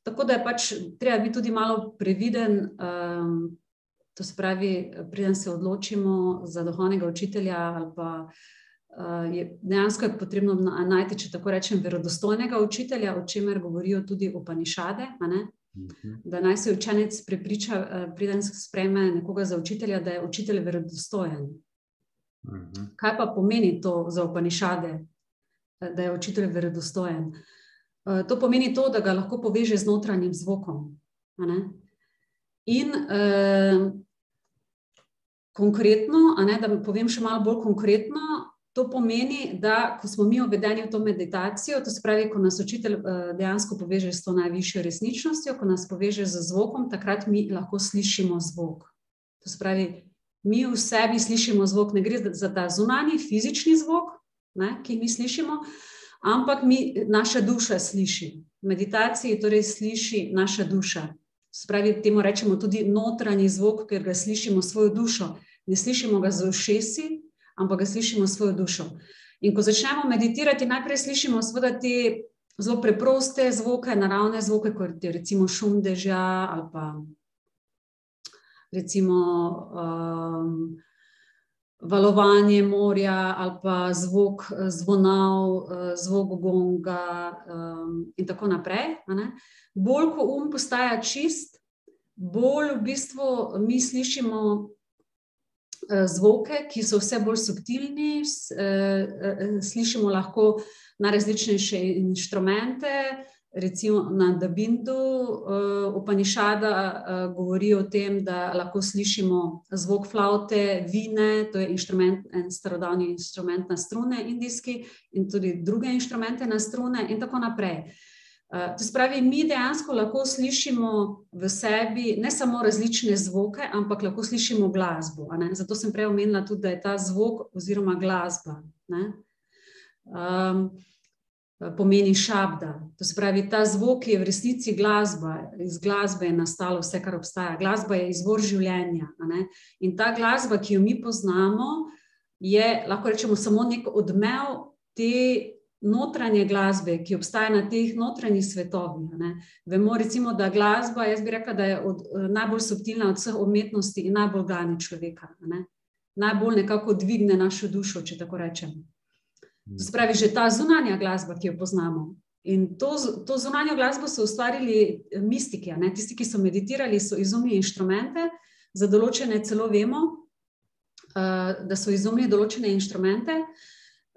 Tako da je pač treba biti tudi malo previden. Um, to se pravi, preden se odločimo za duhovnega učitelja, ali pa uh, je dejansko je potrebno najti, če tako rečem, verodostojnega učitelja, o čemer govorijo tudi opanišade. Mhm. Da naj se učenec prepriča, uh, preden se sprejme nekoga za učitelja, da je učitelj verodostojen. Mhm. Kaj pa pomeni to za opanišade, da je učitelj verodostojen? Eh, to pomeni to, da ga lahko poveže z notranjim zvokom. In eh, konkretno, ne, da povem še malo bolj konkretno, to pomeni, da ko smo mi uvedeni v to meditacijo, to se pravi, ko nas učitelj eh, dejansko poveže s to najvišjo resničnostjo, ko nas poveže z zvokom, takrat mi lahko slišimo zvok. To se pravi, mi v sebi slišimo zvok, ne gre za ta zunanji fizični zvok, ne, ki mi slišimo, ampak mi, naša duša sliši. V meditaciji torej sliši naša duša. Spravi, temu rečemo tudi notranji zvok, ker ga slišimo svojo dušo. Ne slišimo ga z ušesi, ampak ga slišimo svojo dušo. In ko začnemo meditirati, najprej slišimo seveda te zelo preproste zvoke, naravne zvoke, kot je recimo šum dežja ali pa recimo um, valovanje morja ali pa zvok zvonov, zvok gonga um, in tako naprej. Bolj, ko um postaja čist, bolj v bistvu mi slišimo uh, zvoke, ki so vse bolj subtilni, uh, uh, slišimo lahko na različnejše inštrumente, recimo na Dabindu, uh, Upanišada uh, govori o tem, da lahko slišimo zvok flaute, vine, to je inštrument, en starodavni inštrument na strune, indijski, in tudi druge inštrumente na strune, in tako naprej. Uh, to spravi, mi dejansko lahko slišimo v sebi ne samo različne zvoke, ampak lahko slišimo glasbo. Zato sem prej omenila tudi, da je ta zvok oziroma glasba. Um, pomeni šabda. To se pravi, ta zvok je v resnici glasba, iz glasbe je nastalo vse, kar obstaja. Glasba je izvor življenja. In ta glasba, ki jo mi poznamo, je lahko rečemo samo nek odmev te notranje glasbe, ki obstaja na teh notranjih svetovih. Vemo, recimo, da glasba, jaz bi rekla, da je od, najbolj subtilna od vseh umetnosti in najbolj gani človeka. Ne? Najbolj nekako dvigne našo dušo, če tako rečem. To pravi, že ta zunanja glasba, ki jo poznamo. In to, to zunanjo glasbo so ustvarili eh, mistiki, ne? tisti, ki so meditirali, so izumili inštrumente, za določene celo vemo, uh, da so izumili določene inštrumente.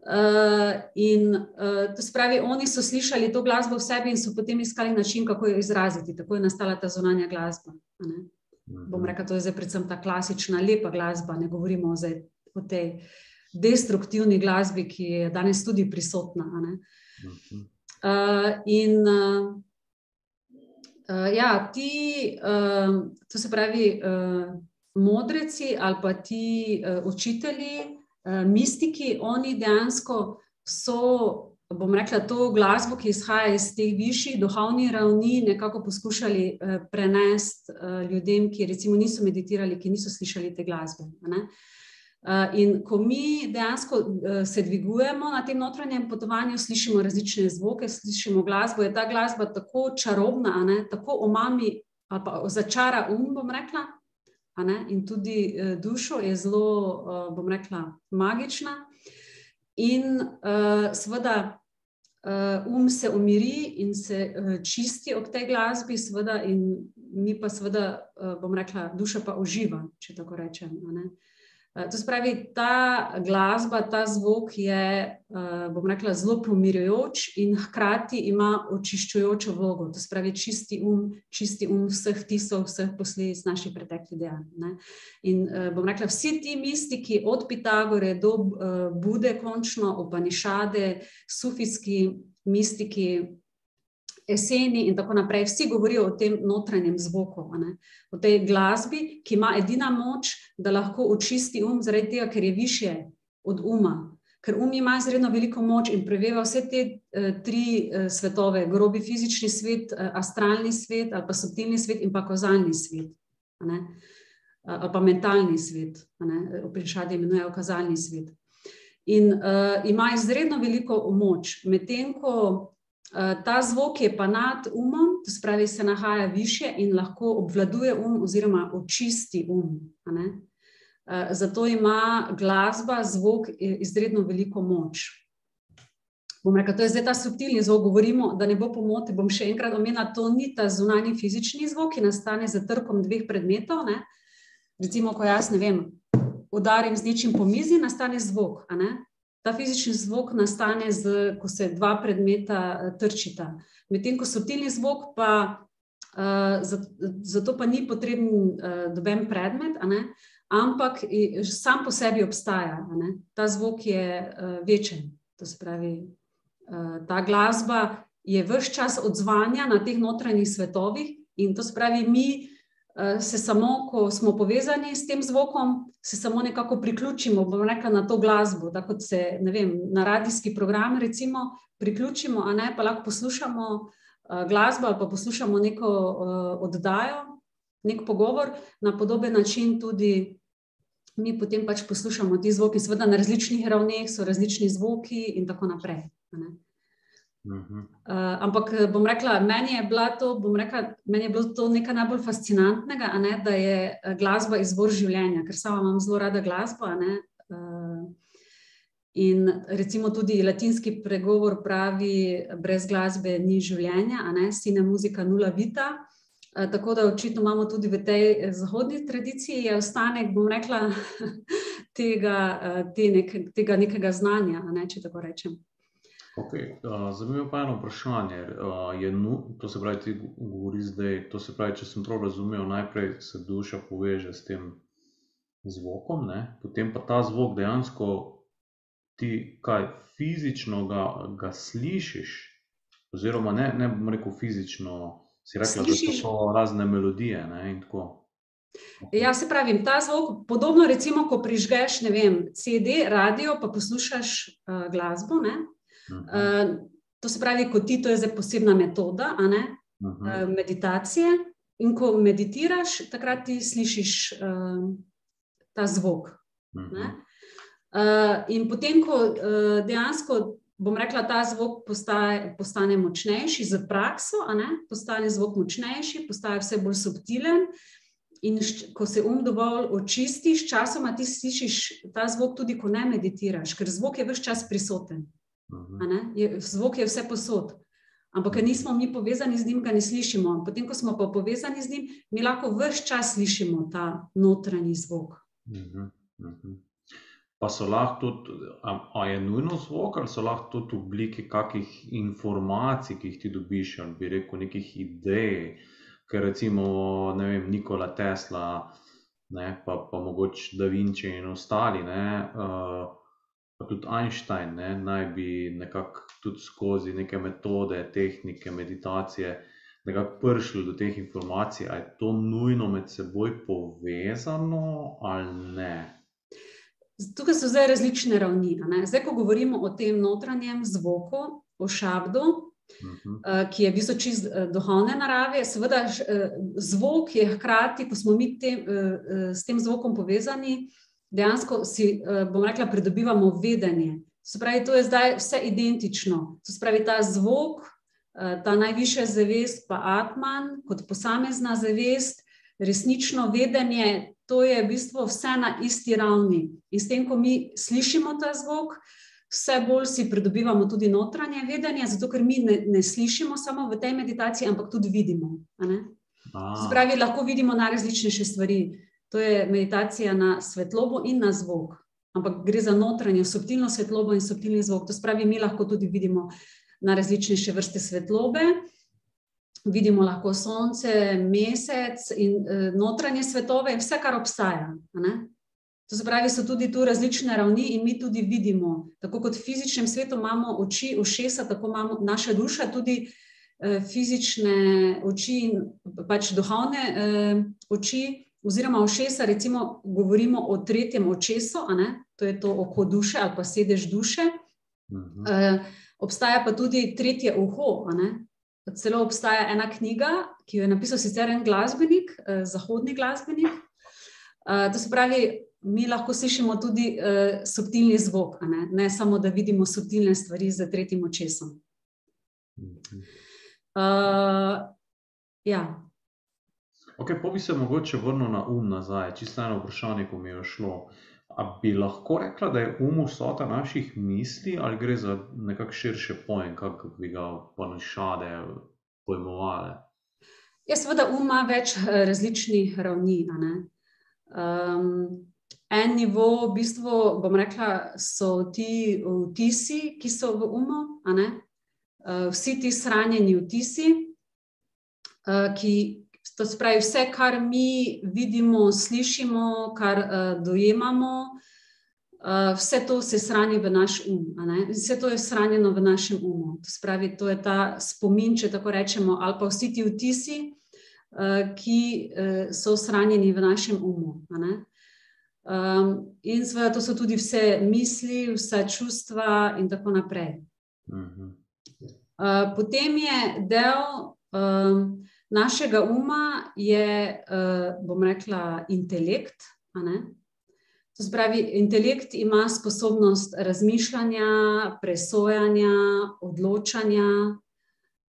Uh, in uh, to spravi, oni so slišali to glasbo v sebi in so potem iskali način, kako jo izraziti. Tako je nastala ta zunanja glasba. Bom mhm. rekel, to je zdaj predvsem ta klasična, lepa glasba, ne govorimo zdaj o tej uh, destruktivni glasbi, ki je danes tudi prisotna. Uh, in uh, uh, ja, ti, uh, to se pravi, uh, modreci ali pa ti uh, učitelji, uh, mistiki, oni dejansko so. Bom rekla, to glasbo, ki izhaja iz teh višjih duhovnih ravni, nekako poskušali uh, prenesti uh, ljudem, ki recimo niso meditirali, ki niso slišali te glasbe. Eh, in ko mi dejansko eh, se dvigujemo na tem notranjem potovanju, slišimo različne zvoke, slišimo glasbo, je ta glasba tako čarobna, ne, tako omami ali pa začara um, bom rekla, ne, in tudi eh, dušo je zelo, bom rekla, magična. In uh, seveda uh, um se umiri in se uh, čisti ob tej glasbi, seveda, in mi pa seveda, uh, bom rekla, duša pa uživa, če tako rečem. Eh, to spravi, ta glasba, ta zvok je, eh, bom rekla, zelo pomirjujoč in hkrati ima očiščujočo vlogo. To spravi, čisti um, čisti um vseh tisov, vseh posledic naših preteklih dejanj. In eh, bom rekla, vsi ti mistiki, od Pitagore do Bude, končno, Opanišade, sufijski mistiki, eseni in tako naprej, vsi govorijo o tem notranjem zvoku, o tej glasbi, ki ima edina moč, da lahko očisti um, zaradi tega, ker je više od uma. Ker um ima izredno veliko moč in preveva vse te uh, tri uh, svetove: grobi fizični svet, uh, astralni svet, ali pa subtilni svet in pa kozalni svet. Ali pa mentalni svet, v prišadi imenujejo kazalni svet. In uh, ima izredno veliko moč, medtem ko Eh, ta zvok je pa nad umom, to pravi, se nahaja više in lahko obvladuje um, oziroma očisti um. Eh, zato ima glasba, zvok, izredno veliko moč. Bom rekel, to je zdaj ta subtilni zvok. Govorimo, da ne bo pomote. Bom še enkrat omenila, to ni ta zunanji fizični zvok, ki nastane z trkom dveh predmetov. Ne? Recimo, ko jaz ne vem, udarim z nečim po mizi, nastane zvok. Ta fizični zvok nastane, z, ko se dva predmeta eh, trčita. Medtem ko subtilni zvok, pa uh, zato pa ni potreben uh, doben predmet, ampak sam po sebi obstaja. Ta zvok je uh, večen. To se pravi, uh, ta glasba je vse čas odzvanja na teh notranjih svetovih, in to se pravi, mi. Eh, se samo, ko smo povezani s tem zvokom, se samo nekako priključimo, bom rekla, na to glasbo. Tako kot se vem, na radijski program, recimo, priključimo, a ne pa lahko poslušamo uh, glasbo ali pa poslušamo neko uh, oddajo, nek pogovor, na podoben način tudi mi potem pač poslušamo ti zvoki, seveda na različnih ravneh so različni zvoki in tako naprej. Uh, ampak eh, bom rekla, meni je, to, bom rekla, meni je bilo to nekaj najbolj fascinantnega, ne, da je eh, glasba izvor življenja, ker sama imam zelo rada glasbo. Uh, in recimo tudi latinski pregovor pravi, brez glasbe ni življenja, ne sine muzika nula vita. Uh, tako da očitno imamo tudi v tej zahodni tradiciji ostanek, bom rekla, tega, te nek, tega nekega znanja, ne, če tako rečem. Okay. Uh, Zanimivo pa je eno vprašanje. Uh, je nu, to se pravi, ti govori zdaj. To se pravi, če sem prav razumel, najprej se duša poveže s tem zvokom, ne? potem pa ta zvok dejansko ti kaj fizično ga, ga slišiš, oziroma ne, ne bom rekel fizično, si rekla, slišiš? da so to razne melodije. Ne? Okay. Ja, se pravi, ta zvok, podobno recimo, ko prižgeš vem, CD, radio, pa poslušaš uh, glasbo. Ne? Uh, to se pravi, kot ti, to je zdaj posebna metoda, uh -huh. uh, meditacije. In ko meditiraš, takrat ti slišiš uh, ta zvok. Uh -huh. uh, in potem, ko uh, dejansko, bom rekla, ta zvok postaje, postane močnejši z prakso, postane zvok močnejši, postaje vse bolj subtilen. In ko se um dovolj očisti, sčasoma ti slišiš ta zvok, tudi ko ne meditiraš, ker zvok je vse čas prisoten. Je, zvok je vse posod. Ampak, ker nismo mi povezani z njim, ga ne slišimo. Potem, ko smo pa povezani z njim, mi lahko vse čas slišimo ta notranji zvok. Uh -huh. Pa so lahko tudi, ali je nujno zvok, ali so lahko tudi v obliki kakih informacij, ki jih ti dobiš, ali bi rekel, nekih idej. Ker recimo, ne vem, Nikola Tesla, ne, pa, pa mogoče Da Vinci in ostali. Ne, uh, pa tudi Einstein ne, naj bi nekako tudi skozi neke metode, tehnike, meditacije, nekako prišli do teh informacij, ali je to nujno med seboj povezano ali ne. Tukaj so zdaj različne ravni. Zdaj, ko govorimo o tem notranjem zvoku, o šabdu, uh mhm. -huh. Eh, ki je v bistvu čist eh, duhovne narave, seveda eh, zvok je hkrati, ko smo mi te, s tem zvokom povezani, dejansko si, eh, bom rekla, pridobivamo vedenje. Spravi, to je zdaj vse identično. To spravi ta zvok, eh, ta najvišja zavest, pa Atman, kot posamezna zavest, resnično vedenje, to je v bistvu vse na isti ravni. In s tem, ko mi slišimo ta zvok, vse bolj si pridobivamo tudi notranje vedenje, zato ker mi ne, ne slišimo samo v tej meditaciji, ampak tudi vidimo. Spravi, lahko vidimo najrazličnejše stvari. To je meditacija na svetlobo in na zvok. Ampak gre za notranjo, subtilno svetlobo in subtilni zvok. To spravi, mi lahko tudi vidimo na različne vrste svetlobe. Vidimo lahko sonce, mesec in uh, notranje svetove, vse, kar obstaja. To se pravi, so tudi tu različne ravni in mi tudi vidimo, tako kot v fizičnem svetu imamo oči, ušesa, tako imamo naša duša tudi eh, fizične oči in pač duhovne eh, oči, oziroma ušesa, recimo, govorimo o tretjem očesu, to je to oko duše ali pa sedež duše. Uh -huh. uh, obstaja pa tudi tretje uho. Celo obstaja ena knjiga, ki jo je napisal sicer en glasbenik, uh, zahodni glasbenik. Uh, to se pravi, mi lahko slišimo tudi uh, subtilni zvok, ne? ne samo da vidimo subtilne stvari z tretjim očesom. Uh, ja. Ok, pa bi se mogoče vrnil na um nazaj, čisto eno vprašanje, ko mi je šlo. A bi lahko rekla, da je um vsota naših misli, ali gre za nekako širše pojem, kako bi ga ponišade pojmovali? Ja, seveda, um ima več eh, različnih ravni. Um, en nivo, v bistvu, bom rekla, so ti vtisi, ki so v umu, uh, vsi ti shranjeni vtisi, uh, ki To se pravi, vse, kar mi vidimo, slišimo, kar uh, dojemamo, uh, vse to se shrani v naš um. Vse to je shranjeno v našem umu. To se pravi, to je ta spomin, če tako rečemo, ali pa vsi ti vtisi, uh, ki uh, so shranjeni v našem umu. Um, in seveda, to so tudi vse misli, vse čustva, in tako naprej. Uh, potem je del. Um, našega uma je, uh, bom rekla, intelekt. To se pravi, intelekt ima sposobnost razmišljanja, presojanja, odločanja.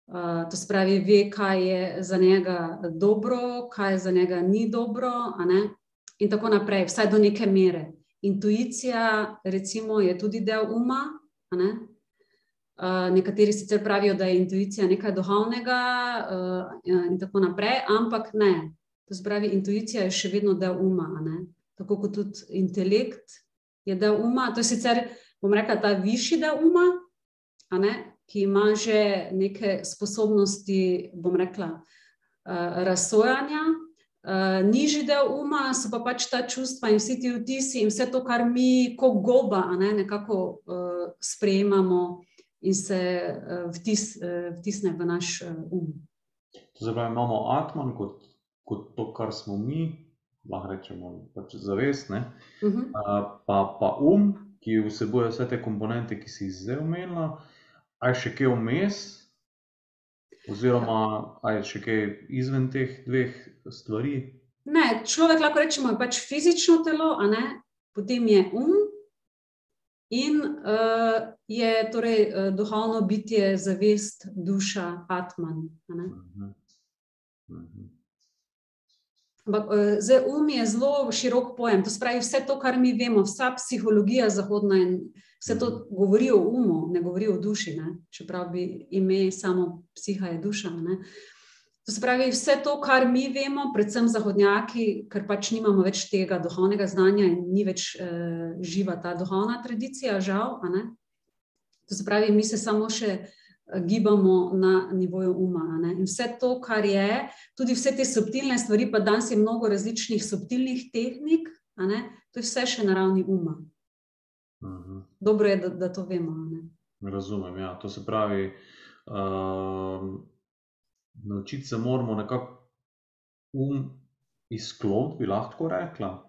Uh, to se pravi, ve, kaj je za njega dobro, kaj za njega ni dobro, in tako naprej, vsaj do neke mere. Intuicija, recimo, je tudi del uma. Uh, nekateri sicer pravijo, da je intuicija nekaj duhovnega, uh, in tako naprej, ampak ne. To se pravi, intuicija je še vedno del uma, tako kot tudi intelekt je del uma. To je sicer, bom rekla, ta višji del uma, ki ima že neke sposobnosti, bom rekla, uh, razsojanja. Uh, nižji del uma so pa pač ta čustva in vsi ti vtisi in vse to, kar mi, kot goba, ne, nekako uh, sprejemamo in se uh, vtis, uh, vtisne v naš uh, um. Zdaj imamo Atman kot, kot to, kar smo mi, lahko rečemo, pač zavest, uh -huh. uh, pa, pa um, ki vsebuje vse te komponente, ki si jih zdaj omenila. Ali še kaj vmes, oziroma ali še kaj izven teh dveh stvari? Ne, človek lahko rečemo, je pač fizično telo, potem je um, in uh, je torej uh, duhovno bitje, zavest, duša, atman. Mhm. Mhm. Ampak uh, zdaj um je zelo širok pojem. To spravi vse to, kar mi vemo, vsa psihologija zahodna in vse to govori o umu, ne govori o duši, ne? čeprav bi ime samo psiha je duša. Ne? To se pravi, vse to, kar mi vemo, predvsem zahodnjaki, ker pač nimamo več tega duhovnega znanja in ni več uh, živa ta duhovna tradicija, žal. To se pravi, mi se samo še eh, gibamo na nivoju uma. In vse to, kar je, tudi vse te subtilne stvari, pa danes je mnogo različnih subtilnih tehnik, to je vse še na ravni uma. Uh mhm. -huh. Dobro je, da, da to vemo. Razumem. Ja. To se pravi. Uh naučiti se moramo nekako um izklopiti, bi lahko rekla.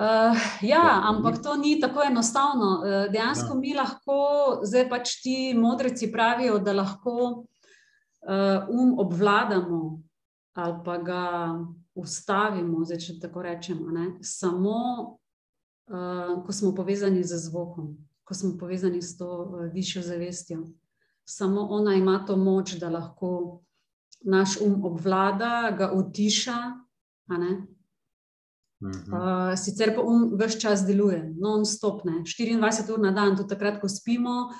Uh, ja, ampak to ni tako enostavno. Uh, dejansko ja. mi lahko, zdaj pač ti modreci pravijo, da lahko uh, um obvladamo ali pa ga ustavimo, zdaj, če tako rečemo, ne? samo uh, ko smo povezani z zvokom, ko smo povezani s to uh, višjo zavestjo samo ona ima to moč, da lahko naš um obvlada, ga utiša. Uh, sicer pa um vse čas deluje, non-stop, 24 ur na dan, tudi takrat, ko spimo,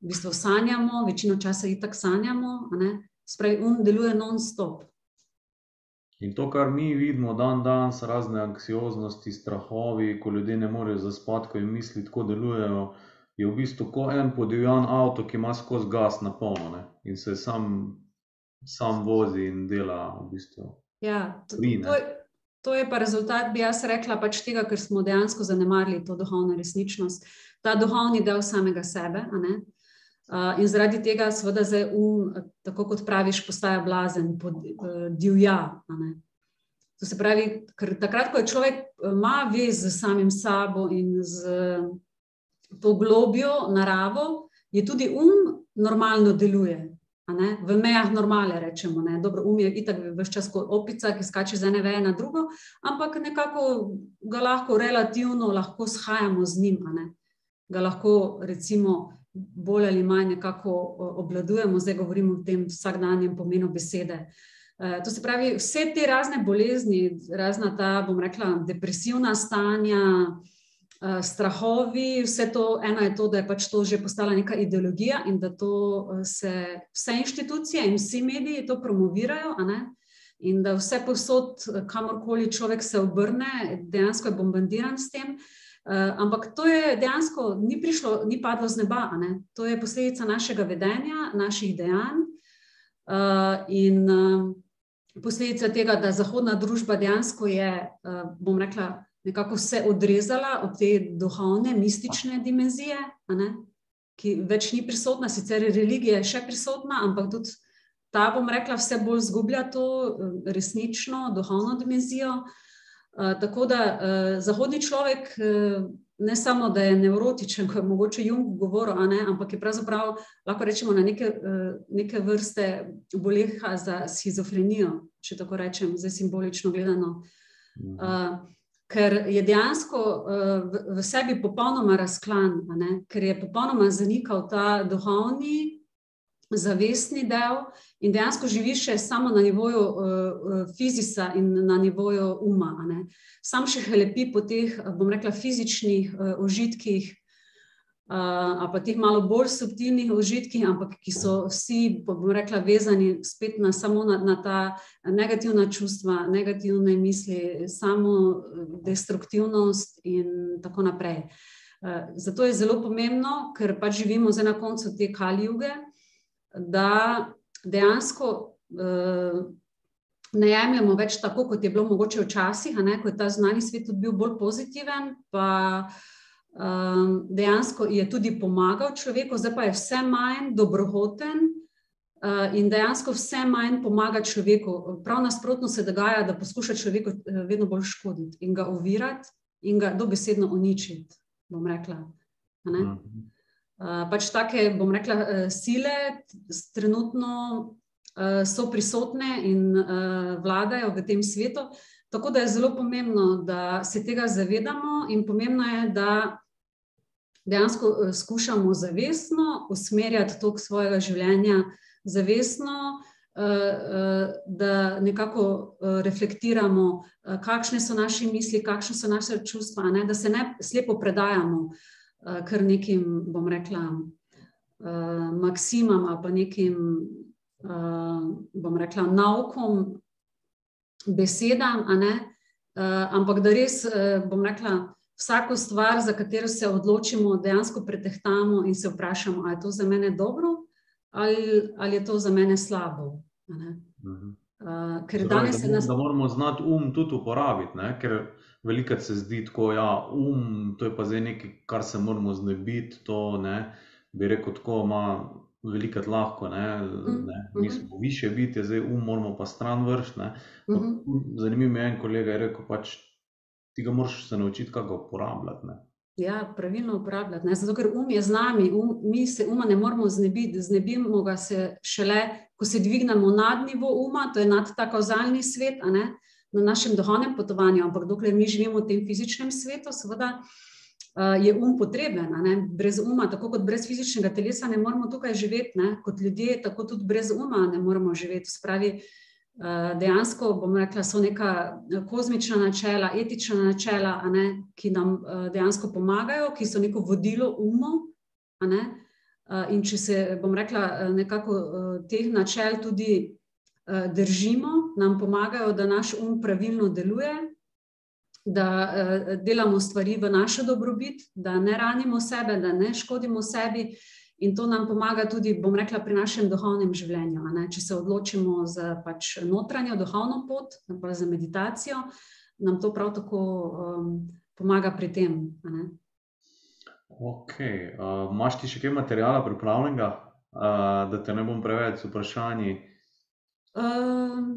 v bistvu sanjamo, večino časa jih tako sanjamo, spravi um deluje non-stop. In to, kar mi vidimo dan danes, razne anksioznosti, strahovi, ko ljudje ne morejo zaspati, ko jim misli tako delujejo, uh, je v bistvu kot en podivjan avto, ki ima skozi gas na polno ne? in se sam, sam vozi in dela v bistvu. Ja, to, to, je, To je pa rezultat, bi jaz rekla, pač tega, ker smo dejansko zanemarili to duhovno resničnost, ta duhovni del samega sebe. Uh, in zaradi tega, seveda, zdaj um, tako kot praviš, postaja blazen, pod, uh, divja. To se pravi, ker takrat, ko je človek ima vez z samim sabo in z to globjo naravo, je tudi um normalno deluje. V mejah normale rečemo, da Dobro, um je itak vse čas kot opica, ki skače z ene veje na drugo, ampak nekako ga lahko relativno lahko shajamo z njim. Ga lahko recimo bolj ali manj nekako obvladujemo, zdaj govorimo o tem vsakdanjem pomenu besede. E, to se pravi, vse te razne bolezni, razna ta, bom rekla, depresivna stanja, uh, strahovi, vse to, eno je to, da je pač to že postala neka ideologija in da to uh, se vse inštitucije in vsi mediji to promovirajo. In da vse posod, eh, kamorkoli človek se obrne, dejansko je bombardiran s tem. Uh, ampak to je dejansko ni prišlo, ni padlo z neba. To je posledica našega vedenja, naših dejanj uh, in uh, posledica tega, da zahodna družba dejansko je, uh, bom rekla, nekako se odrezala od te duhovne, mistične dimenzije, ki več ni prisotna, sicer je religija še prisotna, ampak tudi ta, bom rekla, vse bolj zgublja to eh, resnično, duhovno dimenzijo. Uh, tako da uh, zahodni človek, uh, ne samo da je nevrotičen, kot je mogoče Jung govoril, ampak je pravzaprav lahko rečemo na neke, neke vrste boleha za schizofrenijo, če tako rečem, zdaj simbolično gledano. Uh, ker je dejansko uh, v, v sebi popolnoma razklan, ker je popolnoma zanikal ta duhovni, zavestni del in dejansko živi še samo na nivoju uh, fizisa in na nivoju uma. Sam še lepi po teh, bom rekla, fizičnih uh, užitkih, uh, pa teh malo bolj subtilnih užitkih, ampak ki so vsi, bom rekla, vezani spet na samo na, na ta negativna čustva, negativne misli, samo destruktivnost in tako naprej. Uh, zato je zelo pomembno, ker pač živimo zdaj na koncu te kaljuge, da dejansko uh, ne jemljemo več tako, kot je bilo mogoče včasih, ko je ta znani svet bil bolj pozitiven. Pa, uh, um, dejansko je tudi pomagal človeku, zdaj pa je vse manj dobrohoten uh, in dejansko vse manj pomaga človeku. Prav nasprotno se dogaja, da poskuša človeku uh, vedno bolj škoditi in ga ovirati in ga dobesedno uničiti. Bom rekla. Uh, pač take, bom rekla, sile trenutno uh, so prisotne in uh, vladajo v tem svetu. Tako da je zelo pomembno, da se tega zavedamo, in pomembno je, da dejansko eh, skušamo zavestno usmerjati tok svojega življenja, zavestno, eh, eh, da nekako reflektiramo, kakšne so naše misli, kakšne so naše čustva, ne? da se ne slepo predajamo kar nekim, bom rekla, maksimam ali pa nekim, bom rekla, naukom besedam, ampak da res, bom rekla, vsako stvar, za katero se odločimo, dejansko pretehtamo in se vprašamo, ali je to za mene dobro ali, ali je to za mene slabo. Uh, ker Zdaj, danes se nas. Da moramo znati um tudi uporabiti, ne? ker veliko se zdi tako, da ja, um, to je pa zdaj nekaj, kar se moramo znebiti. To ne, bi rekel, tako ima veliko lahko, ne, mm, ne, mi mhm. smo više biti, zdaj um, moramo pa stran vršiti. Mm -hmm. Zanimivo je, en kolega je rekel, pač ti ga moraš se naučiti, kako ga uporabljati. Ne. Ja, pravilno uporabljati. Ne? Zato, ker um je z nami, um, mi se uma ne moramo znebiti, znebimo ga se šele, ko se dvignemo nad nivo uma, to je nad ta kauzalni svet, na našem duhovnem potovanju. Ampak dokler mi živimo v tem fizičnem svetu, seveda uh, je um potreben. Brez uma, tako kot brez fizičnega telesa, ne moremo tukaj živeti, ne? kot ljudje, tako tudi brez uma ne moremo živeti. Spravi, uh, dejansko, bom rekla, so neka kozmična načela, etična načela, ne? ki nam uh, dejansko pomagajo, ki so neko vodilo umu. Uh, in če se, bom rekla, nekako teh načel tudi držimo, nam pomagajo, da naš um pravilno deluje da delamo stvari v našo dobrobit, da ne ranimo sebe, da ne škodimo sebi. In to nam pomaga tudi, bom rekla, pri našem duhovnem življenju. Če se odločimo za pač notranjo duhovno pot, pa za meditacijo, nam to prav tako um, pomaga pri tem. Ok, uh, imaš ti še kaj materijala pripravljenega, uh, da te ne bom preveč vprašanji? Uh,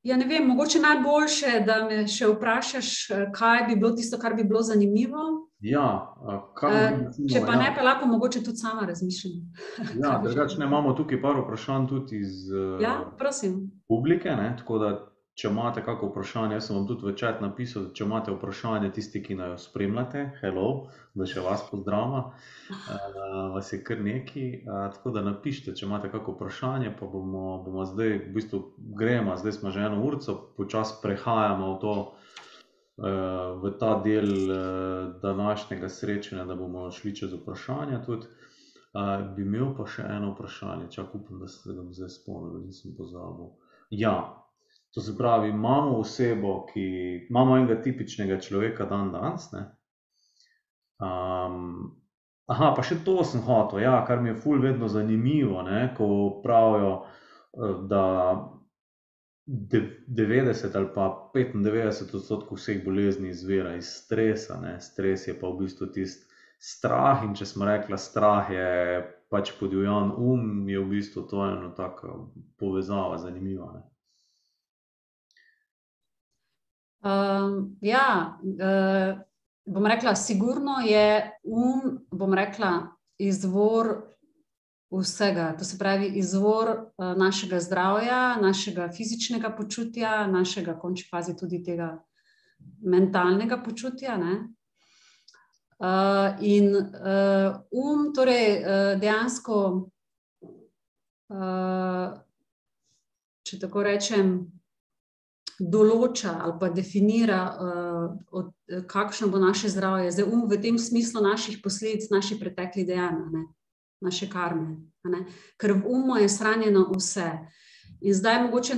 ja, ne vem, mogoče najboljše, da me še vprašaš, kaj bi bilo tisto, kar bi bilo zanimivo. Ja, uh, če pa ja. ne, pa lahko mogoče tudi sama razmišljam. Ja, drugače imamo tukaj par vprašanj tudi iz ja, publike, ne, tako da Če imate kakšno vprašanje, jaz sem vam tudi večer napisal, če imate vprašanje, tisti, ki jo spremljate, hello, da še vas pozdravljam, uh, vas je kar neki. Uh, tako da napišite, če imate kakšno vprašanje, pa bomo, bomo zdaj, v bistvu, gremo, zdaj smo že eno uro, počasi prehajamo v, to, v ta del uh, današnjega srečanja, da bomo šli čez vprašanja. Tudi. Uh, bi imel pa še eno vprašanje, če upam, da se ga zdaj spomnim, da nisem pozabil. Ja, To se pravi, imamo osebo, ki imamo enega tipičnega človeka, dan danes. Um, aha, pa še to sem hotel, ja, kar mi je ful vedno zanimivo, ne, ko pravijo, eh, da 90 ali pa 95 odstotkov vseh bolezni izvira iz stresa. Ne. Stres je pa v bistvu tisti strah. In če smo rekli, strah je pač podivjan um, je v bistvu to ena taka povezava, zanimiva. Ne. Um, ja, uh, bom rekla, sigurno je um, bom rekla, izvor vsega. To se pravi, izvor uh, našega zdravja, našega fizičnega počutja, našega, končni fazi, tudi tega mentalnega počutja. Uh, in uh, um, torej uh, dejansko, uh, če tako rečem, določa ali pa definira, uh, od, kakšno bo naše zdravje, zdaj um v tem smislu naših posledic, naših preteklih dejanj, ne? Naše karme. Ker v umu je shranjeno vse. In zdaj mogoče.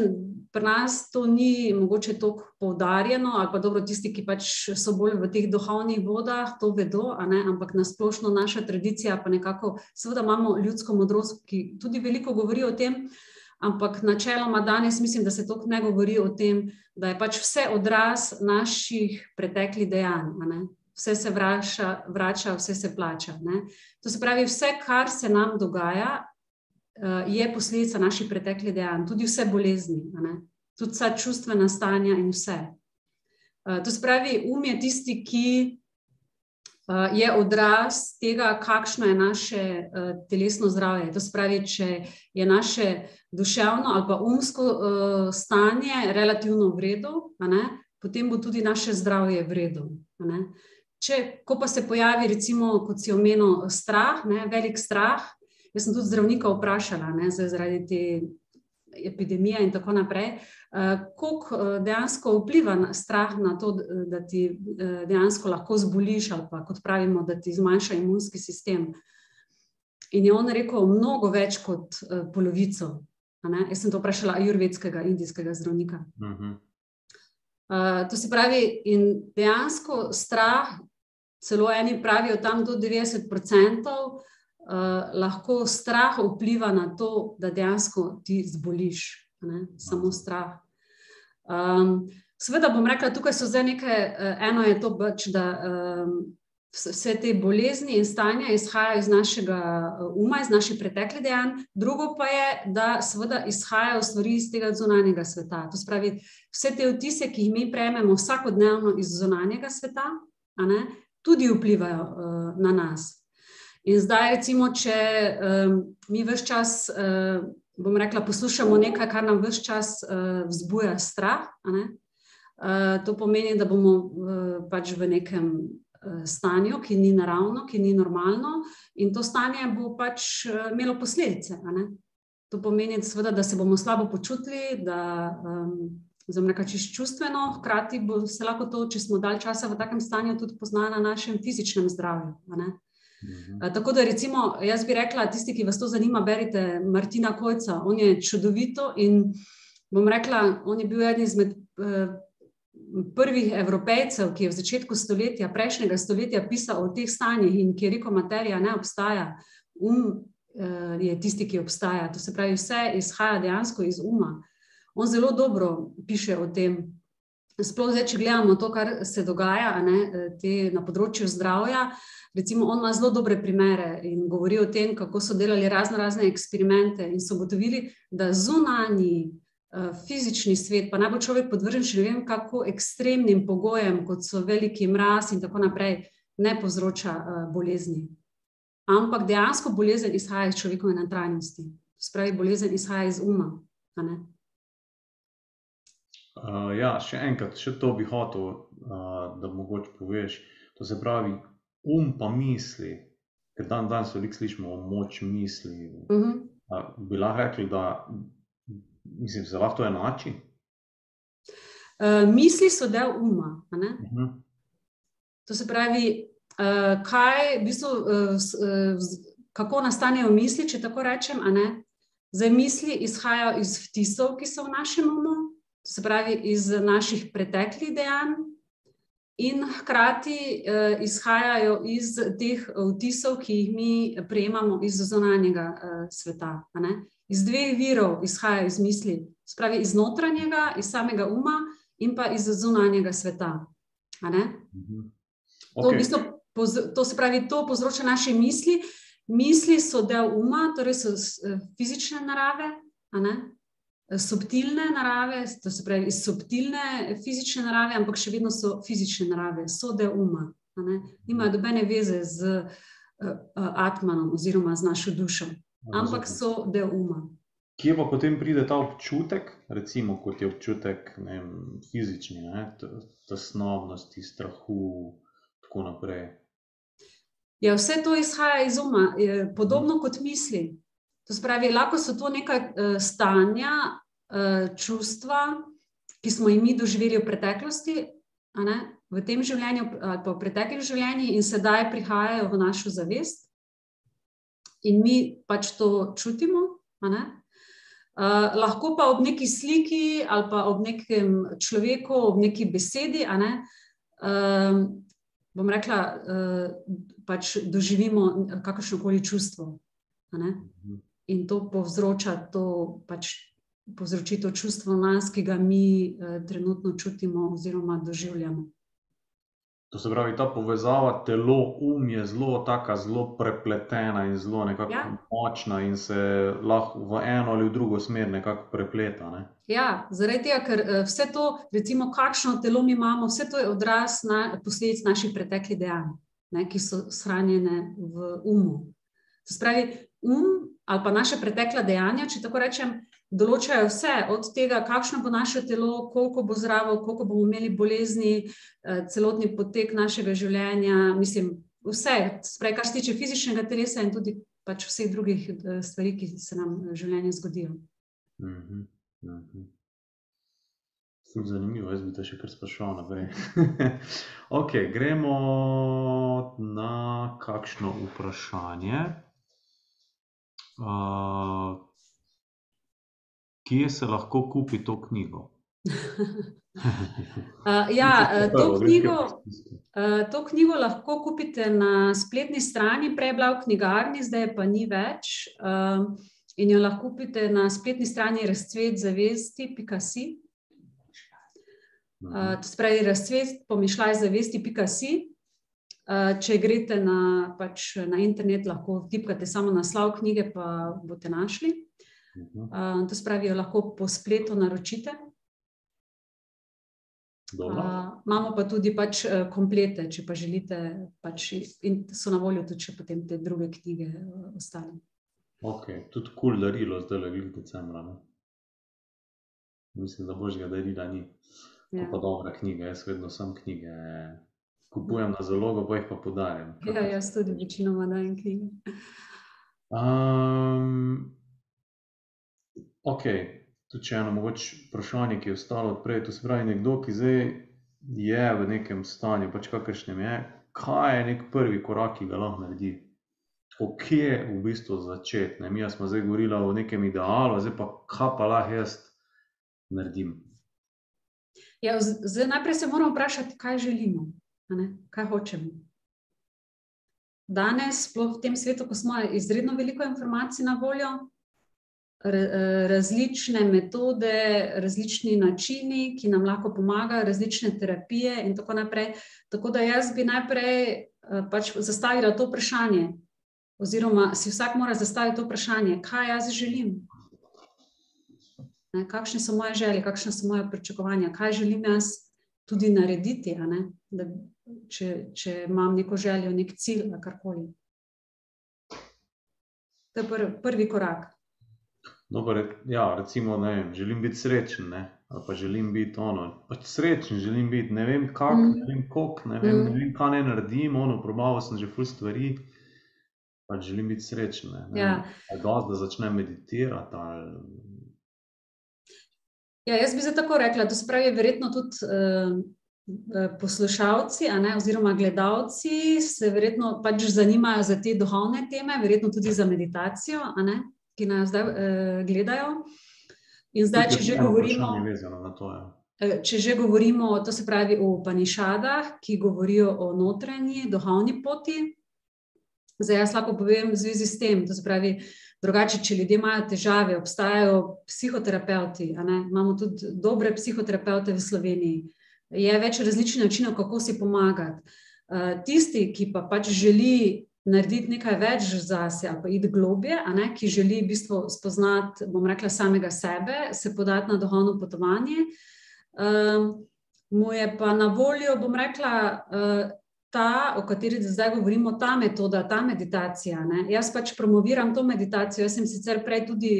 Pri nas to ni mogoče tako poudarjeno, ali pa dobro, tisti, ki pač so bolj v teh duhovnih vodah, to vedo, ampak na splošno naša tradicija, pa nekako, seveda imamo ljudsko modrost, ki tudi veliko govori o tem, Ampak načeloma danes mislim, da se to ne govori o tem, da je pač vse odraz naših preteklih dejanj. Vse se vrača, vrača, vse se plača. Ne? To se pravi, vse, kar se nam dogaja, eh, je posledica naših preteklih dejanj, tudi vse bolezni, tudi vsa čustvena stanja in vse. Eh, to se pravi, um je tisti, ki uh, je odraz tega, kakšno je naše telesno zdravje. To spravi, če je naše duševno ali pa umsko stanje relativno v redu, potem bo tudi naše zdravje v redu. Če, ko pa se pojavi, recimo, kot si omenil, strah, ne, velik strah, jaz sem tudi zdravnika vprašala, ne, zaradi te epidemije in tako naprej, uh, koliko uh, dejansko vpliva na strah na to, da ti uh, dejansko lahko zboliš, ali pa kot pravimo, da ti zmanjša imunski sistem. In je on rekel, mnogo več kot polovico. Jaz sem to vprašala ajurvedskega, indijskega zdravnika. Uh -huh. uh, to se pravi, in dejansko strah, celo eni pravijo, tam do 90 odstotkov. Uh, lahko strah vpliva na to, da dejansko ti zboliš, ne? samo strah. Um, Sveda bom rekla, tukaj so zdaj nekaj, uh, eno je to, pač, da um, vse te bolezni in stanja izhajajo iz našega uh, uma, iz naših preteklih dejanj, drugo pa je, da seveda izhajajo stvari iz tega zunanjega sveta. To spravi, vse te vtise, ki jih mi prejmemo vsakodnevno iz zunanjega sveta, ne, tudi vplivajo uh, na nas. In zdaj, recimo, če um, mi vse čas, uh, bom rekla, poslušamo nekaj, kar nam vse čas uh, vzbuja strah, uh, to pomeni, da bomo uh, pač v nekem uh, stanju, ki ni naravno, ki ni normalno, in to stanje bo pač uh, imelo posledice. To pomeni, seveda, da se bomo slabo počutili, da um, zelo čustveno, hkrati bo se lahko to, če smo dalj časa v takem stanju, tudi poznalo na našem fizičnem zdravju. -hmm. Tako da, recimo, jaz bi rekla, tisti, ki vas to zanima, berite Martina Kojca. On je čudovito in bom rekla, on je bil eden izmed uh, prvih evropejcev, ki je v začetku stoletja, prejšnjega stoletja, pisal o teh stanjih in ki je rekel, materija ne obstaja. Um uh, je tisti, ki obstaja. To se pravi, vse izhaja dejansko iz uma. On zelo dobro piše o tem. sploh zdaj, če gledamo to, kar se dogaja ne, te, na področju zdravja. Recimo, on ima zelo dobre primere in govori o tem, kako so delali razno razne eksperimente in so ugotovili, da zunanji uh, fizični svet, pa naj bo človek podvržen še ne vem kako ekstremnim pogojem, kot so veliki mraz in tako naprej, ne povzroča uh, bolezni. Ampak dejansko bolezen izhaja iz človekove notranjosti, spravi bolezen izhaja iz uma. Uh, ja, še enkrat, še to bi hotel, uh, da mogoče poveš. To se pravi, um pa misli, ker dan danes veliko slišimo o moči misli. Uh -huh. uh, bi lahko rekli, da mislim, se lahko to enači? Uh, misli so del uma. Uh -huh. To se pravi, uh, kaj, v bistvu, uh, uh, kako nastanejo misli, če tako rečem. Zdaj, misli izhajajo iz vtisov, ki so v našem umu, se pravi iz naših preteklih dejanj, in hkrati uh, izhajajo iz teh vtisov, ki jih mi prejemamo iz zunanjega uh, sveta. Iz dveh virov izhajajo iz misli, spravi iz notranjega, iz samega uma in pa iz zunanjega sveta. Mhm. Okay. To, v bistvu, to se pravi, to povzroča naše misli. Misli so del uma, torej so eh, fizične narave, subtilne narave, to se pravi iz subtilne fizične narave, ampak še vedno so fizične narave, so del uma. Nimajo dobene veze z uh, Atmanom oziroma z našo dušo, ampak so del uma. Kje pa potem pride ta občutek, recimo kot je občutek vem, fizični, tesnobnosti, strahu in tako naprej? Ja, vse to izhaja iz uma, podobno kot misli. To spravi, lahko so to neka uh, stanja, čustva, ki smo jih mi doživeli v preteklosti, v tem življenju ali pa v preteklih življenjih, in sedaj prihajajo v našo zavest, in mi pač to čutimo. Uh, lahko pa ob neki sliki ali pa ob nekem človeku, ob neki besedi, ne, uh, bom rekla, uh, pač doživimo kakršno koli čustvo. Mhm in to povzroča to, pač povzroči to čustvo nas, ki ga mi eh, trenutno čutimo oziroma doživljamo. To se pravi, ta povezava telo-um je zelo, tako zelo prepletena in zelo ja. močna, in se lahko v eno ali v drugo smer nekako prepleta. Ne? Ja, zaradi tega, ker eh, vse to, recimo, kakšno telo mi imamo, vse to je odraz na, posledic naših preteklih dejanj, ne, ki so shranjene v umu. To se pravi, um ali pa naše pretekla dejanja, če tako rečem, določajo vse, od tega, kakšno bo naše telo, koliko bo zdravo, koliko bomo imeli bolezni, eh, celotni potek našega življenja. Mislim, vse, sprej, kar se tiče fizičnega telesa in tudi pač vseh drugih eh, stvari, ki se nam v življenju zgodijo. Mhm, mhm. Zanimivo, jaz bi te še kar sprašval naprej. ok, gremo na kakšno vprašanje. Uh, kje se lahko kupi to knjigo? uh, ja, to, knjigo, uh, to knjigo lahko kupite na spletni strani, prej je bila v knjigarni, zdaj pa ni več. Uh, in jo lahko kupite na spletni strani razcvetzavesti.si. Uh, to spravi razcvet, pomišljaj zavesti.si. Eh, če greste na, pač na internet, lahko tipkate samo naslov knjige, pa boste našli. Uh, to spravijo, lahko po spletu naročite. Uh, imamo pa tudi pač komplete, če pa želite, pač in so na voljo tudi še potem te druge knjige uh, ostale. Ok, tudi kul cool darilo zdaj le v decembra. Ne? Mislim, da božjega darila ni. Ja. Pa dobra knjiga, jaz vedno sem knjige kupujem na zalogo, pa jih pa podarim. Ja, jaz tudi večinoma dajem knjige. Um, ok, tudi če eno mogoče vprašanje, ki je ostalo odprej. To se pravi, nekdo, ki zdaj je v nekem stanju, pač kakršnem je, kaj je nek prvi korak, ki ga lahko naredi. Kje je v bistvu začeti? Mi smo zdaj govorili o nekem idealu, zdaj pa kaj pa lahko jaz naredim. Ja, zdaj, najprej se moramo vprašati, kaj želimo kaj hočemo. Danes, sploh v tem svetu, ko smo izredno veliko informacij na voljo, različne metode, različni načini, ki nam lahko pomagajo, različne terapije, in tako naprej. Tako da jaz bi najprej pač zastavila to vprašanje, oziroma si vsak mora zastaviti to vprašanje, kaj jaz želim. Ne, kakšne so moje želje, kakšna so moja pričakovanja, kaj želim jaz tudi narediti, da če, če imam neko željo, neki cilj ali karkoli. To je prvi, prvi korak. Dober, ja, recimo, ne vem, želim biti srečen, ne, ali pa želim biti ono, pač srečen želim biti, ne vem kako, ne vem koliko, ne vem, ne vem, kaj naj naredim, ono, probal sem že ful stvari. Pač želim biti srečen, ne, ne Ja. dosti, da začnem meditirati ali... Ja, jaz bi zdaj tako rekla, to se pravi, verjetno tudi, poslušalci, a ne, oziroma gledalci se verjetno pač zanimajo za te duhovne teme, verjetno tudi za meditacijo, ne, ki nas zdaj, gledajo. In zdaj, če že govorimo, to, ja. če že govorimo, to se pravi o Upanišadah, ki govorijo o notranji duhovni poti, zdaj jaz lahko povem v zvezi s tem, to se pravi, drugače, če ljudje imajo težave, obstajajo ne, imamo tudi dobre psihoterapevte v Sloveniji. Je več različnih načinov, kako si pomagati. tisti, ki pa pač želi narediti nekaj več zase ali pa iti globlje, a ne, ki želi v bistvu spoznati, bom rekla, samega sebe, se podati na duhovno potovanje, mu je pa na voljo, bom rekla, ta, o kateri zdaj govorimo, ta metoda, ta meditacija, ne, jaz pač promoviram to meditacijo, jaz sem sicer prej tudi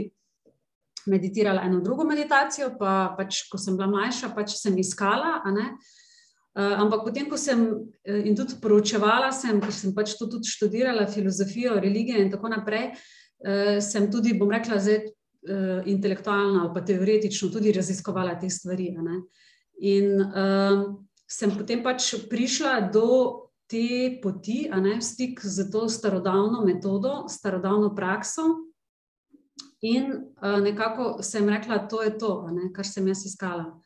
meditirala eno drugo meditacijo, pa pač, ko sem bila mlajša, pač sem iskala, ne. ampak potem ko sem, in tudi proučevala sem, ker sem pač to tudi študirala, filozofijo, religije in tako naprej, sem tudi, bom rekla zdaj, intelektualno ali pa teoretično tudi raziskovala te stvari, a ne. Sem potem pač prišla do te poti, a ne, v stik s to starodavno metodo, starodavno prakso. In, nekako sem rekla: "To je to, a ne, kar sem jaz iskala."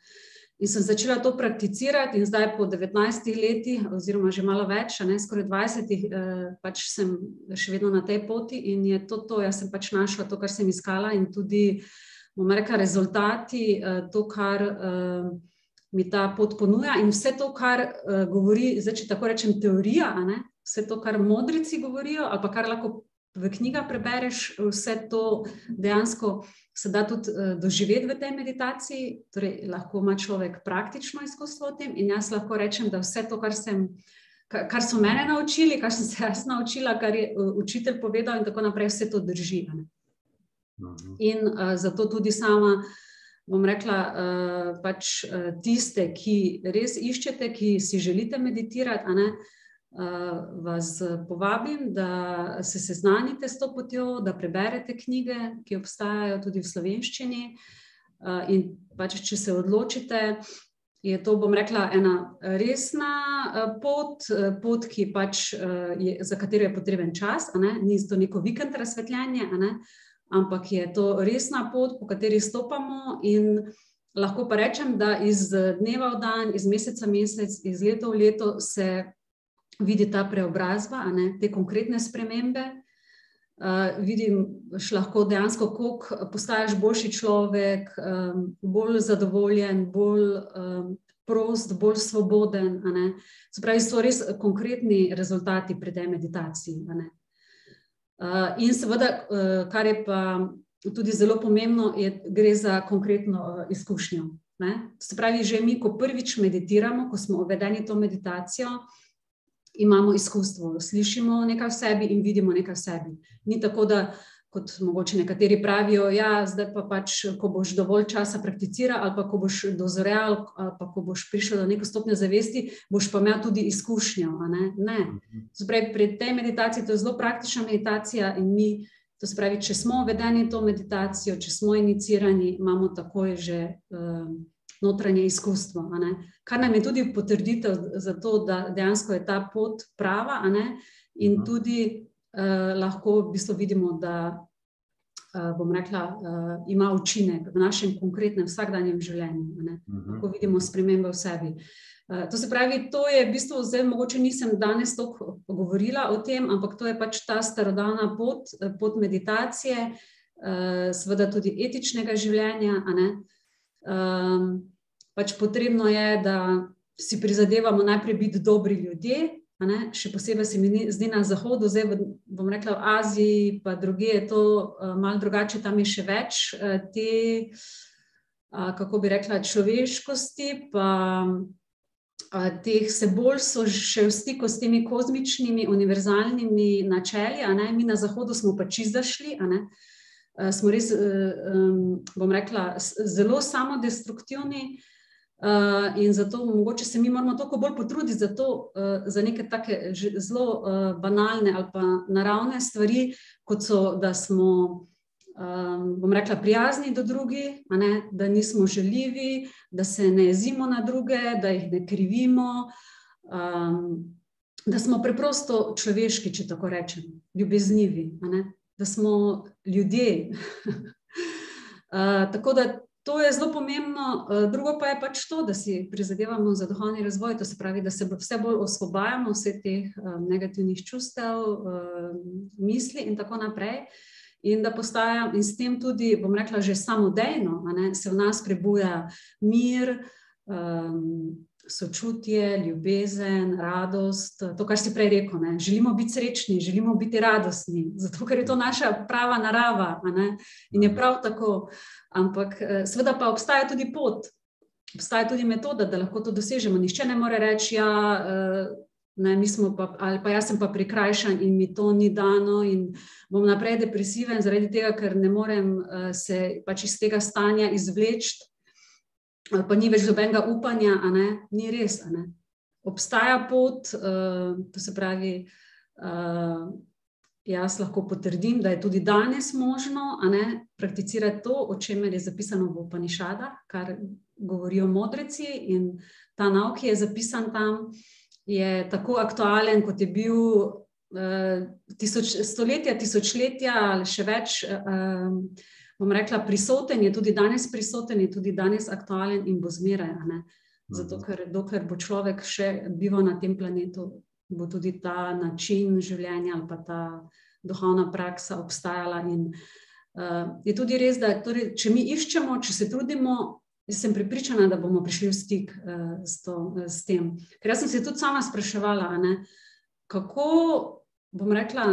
In sem začela to prakticirati in zdaj po devetnajstih letih oziroma že malo več, a ne, skoraj dvajsetih, pač sem še vedno na tej poti in je to to, jaz sem pač našla to, kar sem iskala, in tudi, bom rekla, rezultati, to, kar, mi ta pot ponuja, in vse to, kar, govori, zdaj če tako rečem, teorija, ne, vse to, kar modreci govorijo ali pa kar lahko v knjigah prebereš, vse to dejansko se da tudi, doživeti v tej meditaciji, torej lahko ima človek praktično izkustvo v tem in jaz lahko rečem, da vse to, kar sem, kar so mene naučili, kar sem se jaz naučila, kar je učitelj povedal in tako naprej, vse to drži, ne. In, zato tudi sama, bom rekla, pač, tiste, ki res iščete, ki si želite meditirati, ne, vas povabim, da se seznanite s to potjo, da preberete knjige, ki obstajajo tudi v slovenščini. in pač, če se odločite, je to, bom rekla, ena resna, pot, pot, pač, je, za katero je potreben čas, ne, ni to neko vikend razsvetljenje, a ne, ampak je to resna pot, po kateri stopamo, lahko pa rečem, da iz dneva v dan, iz meseca v mesec, iz leta v leto se vidi ta preobrazba, ne, te konkretne spremembe. vidiš lahko dejansko, koliko postaješ boljši človek, bolj zadovoljen, bolj, prost, bolj svoboden. Se pravi, so res konkretni rezultati pri tej meditaciji. In seveda, kar je pa tudi zelo pomembno, je, gre za konkretno izkušnjo, ne. Se pravi, že mi, ko prvič meditiramo, ko smo uvedeni v to meditacijo, imamo izkustvo, slišimo nekaj o sebi in vidimo nekaj o sebi. Ni tako, da kot mogoče nekateri pravijo: "Ja, zdaj pa pač, ko boš dovolj časa prakticiral ali pa ko boš dozorel ali pa ko boš prišel do neke stopnje zavesti, boš pa imel tudi izkušnjo, ne." Ne. Se pravi, pri tej meditaciji, to je zelo praktična meditacija in mi, to se pravi, če smo uvedeni v to meditacijo, če smo iniciirani, imamo takoj že, notranje izkustvo. Kar nam je tudi potrditev za to, da dejansko je ta pot prava, in tudi, lahko v bistvu vidimo, da, bom rekla, ima učinek v našem konkretnem vsakdanjem življenju, ne. Lahko vidimo spremembe v sebi. to se pravi, to je v bistvu, zdaj mogoče nisem danes toliko govorila o tem, ampak to je pač ta starodavna pot, pot meditacije, seveda tudi etičnega življenja. Um, pač potrebno je, da si prizadevamo najprej biti dobri ljudje, še posebej se mi zdi na zahodu, zdaj bom rekla v Aziji, pa druge je to uh, malo drugače, tam je še več uh, te, uh, kako bi rekla, človeškosti. Pa, teh se bolj so še v stiku s temi kozmičnimi, univerzalnimi načeli, mi na Zahodu smo pač izašli, a ne smo res, bom rekla, zelo samodestruktivni. Uh, in zato mogoče se mi moramo toliko bolj potruditi za, to, uh, za neke take zelo uh, banalne ali pa naravne stvari, kot so, da smo um, bom rekla, prijazni do drugih, da nismo želivi, da se ne jezimo na druge, da jih ne krivimo, um, da smo preprosto človeški, če tako rečem, ljubeznivi, da smo ljudje. uh, tako da to je zelo pomembno. Uh, drugo pa je pač to, da si prizadevamo za duhovni razvoj, to se pravi, da se vse bolj osvobajamo vseh teh um, negativnih čustev, um, misli in tako naprej. In da postaja, in s tem tudi, bom rekla, že samodejno, ne, se v nas prebuja mir, um, sočutje, ljubezen, radost. To, kar si prej rekel, ne. želimo biti srečni, želimo biti radostni, zato ker je to naša prava narava in je prav tako. Ampak, eh, seveda, pa obstaja tudi pot. Obstaja tudi metoda, da lahko to dosežemo. Nihče ne more reči, ja, uh, Ne, pa, ali pa jaz sem pa prikrajšan in mi to ni dano, in bom naprej depresiven, zaradi tega, ker ne morem uh, se pač iz tega stanja izvleči, ali pa ni več dobenega upanja, ni res. Obstaja pot, uh, to se pravi, uh, jaz lahko potrdim, da je tudi danes možno ne, prakticirati to, o čemer je zapisano v Panišadah, kar govorijo modreci in ta nauk je zapisan tam je tako aktualen, kot je bil uh, tisoč, stoletja, tisočletja ali še več. Uh, bom rekla, prisoten je tudi danes, prisoten je tudi danes aktualen in bo zmeraj. Zato, mhm. ker dokler bo človek še bival na tem planetu, bo tudi ta način življenja ali pa ta duhovna praksa obstajala. In, uh, je tudi res, da torej, če mi iščemo, če se trudimo, Jaz sem pripričana, da bomo prišli v stik uh, s, to, uh, s tem. Ker jaz sem se tudi sama spraševala, ne, kako bom rekla,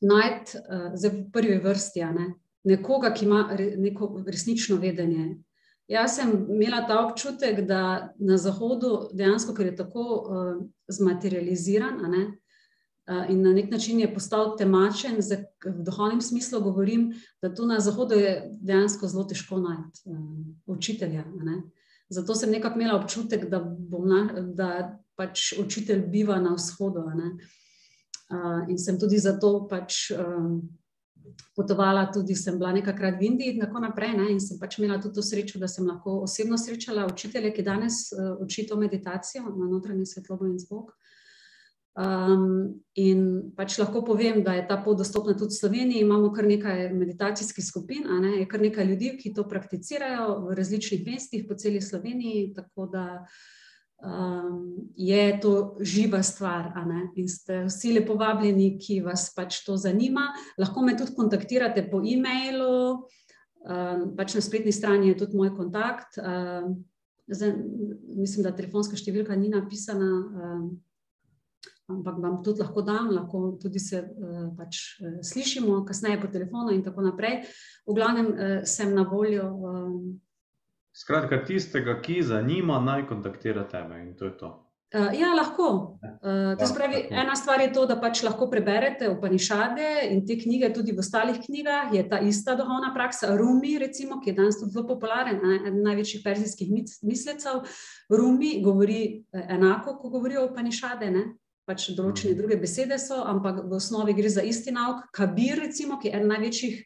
najti uh, v prvi vrsti ne, nekoga, ki ima re, neko resnično vedenje. Jaz sem imela ta občutek, da na Zahodu dejansko, ker je tako uh, zmaterializiran, ne, uh, in na nek način je postal temačen, v duhovnem smislu govorim, da tu na Zahodu je dejansko zelo težko najti učitelja. Ne? Zato sem nekako imela občutek, da, na, da pač učitelj biva na vzhodu. Uh, in sem tudi zato pač, um, potovala, tudi sem bila nekajkrat v Indiji in tako naprej. Ne? In sem pač imela tudi to srečo, da sem lahko osebno srečala učitelje, ki danes uh, učijo meditacijo na notranji svetlobo in zvok. Uh, Um, in pač lahko povem, da je ta pot dostopna tudi v Sloveniji. Imamo kar nekaj meditacijskih skupin, ne, je kar nekaj ljudi, ki to prakticirajo v različnih mestih po celi Sloveniji. Tako da um, je to živa stvar. In ste vsi lepo vabljeni, ki vas pač to zanima. Lahko me tudi kontaktirate po e-mailu, um, pač na spletni strani je tudi moj kontakt. Um, zdaj, mislim, da telefonska številka ni napisana. Um, ampak vam tudi lahko dam, lahko tudi se uh, pač, uh, slišimo, kasneje po telefonu in tako naprej. V glavnem uh, sem na voljo. Um, Skratka, tistega, ki zanima, naj kontaktira tebe in to je to. Uh, ja, lahko. Uh, to spravi, ena stvar je to, da pač lahko preberete Upanišade in te knjige, tudi v ostalih knjigah, je ta ista duhovna praksa. Rumi, recimo, ki je danes tudi zelo popularen, eden največjih perzijskih mislecev. Rumi govori enako, ko govorijo o Upanišade pač določene mhm. druge besede so, ampak v osnovi gre za isti nauk. Kabir, recimo, ki je eden največjih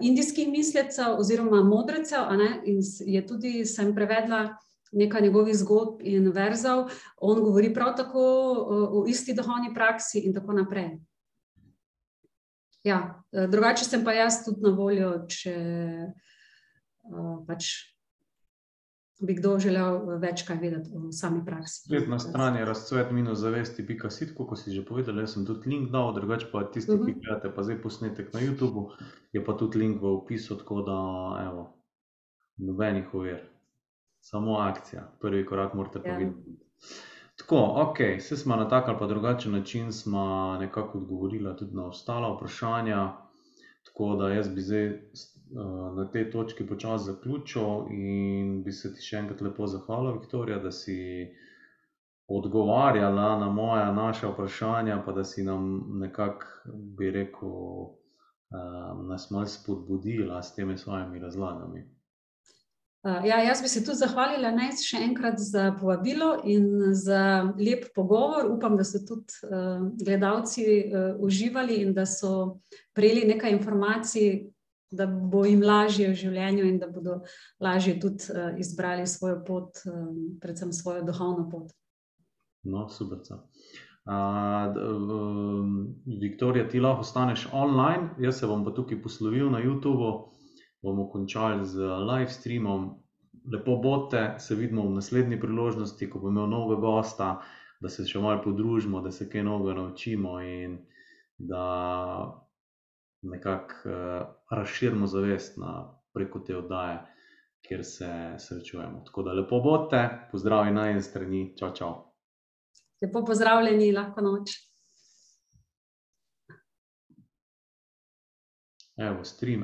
indijskih mislecev oziroma modrecev, in je tudi sem prevedla nekaj njegovih zgodb in verzov, on govori prav tako uh, o isti duhovni praksi in tako naprej. Ja, uh, drugače sem pa jaz tudi na voljo, če pač bi kdo želel več kaj vedeti o sami praksi. Spletna stran je razcvet-zavesti.si, kot si že povedal, jaz sem tudi link dal, drugače pa tisti, ki Mhm. gledate pa zdaj posnetek na YouTubu, je pa tudi link v opisu, tako da evo, nobenih ovir. Samo akcija, prvi korak morate pa Ja. videti. Tako, ok, saj smo na tak ali pa drugačen način sva nekako odgovorila tudi na ostala vprašanja, tako da jaz bi zdaj s- na tej točki počasi zaključil in bi se ti še enkrat lepo zahvalil, Viktorija, da si odgovarjala na moja, naša vprašanja, pa da si nam nekako, bi rekel, nas malo spodbudila s temi svojimi razlagami. Uh, ja, jaz bi se tudi zahvalila Nejc še enkrat za povabilo in za lep pogovor. Upam, da so tudi uh, gledalci uh, uživali in da so prejeli nekaj informacij, da bo jim lažje v življenju in da bodo lažje tudi uh, izbrali svojo pot, um, predvsem svojo duhovno pot. No, super. Uh, Viktorija, ti lahko ostaneš online, jaz se bom pa tukaj poslovil na YouTubu, bomo končali z live streamom. Lepo bodite, se vidimo v naslednji priložnosti, ko bomo imeli novega gosta, da se še malo podružimo, da se kaj novega naučimo in da nekako uh, razširimo zavest na, preko te oddaje, kjer se srečujemo. Tako da lepo bodite, pozdravi na en strani, čau, čau. Lepo pozdravljeni, lahko noč. Evo, stream.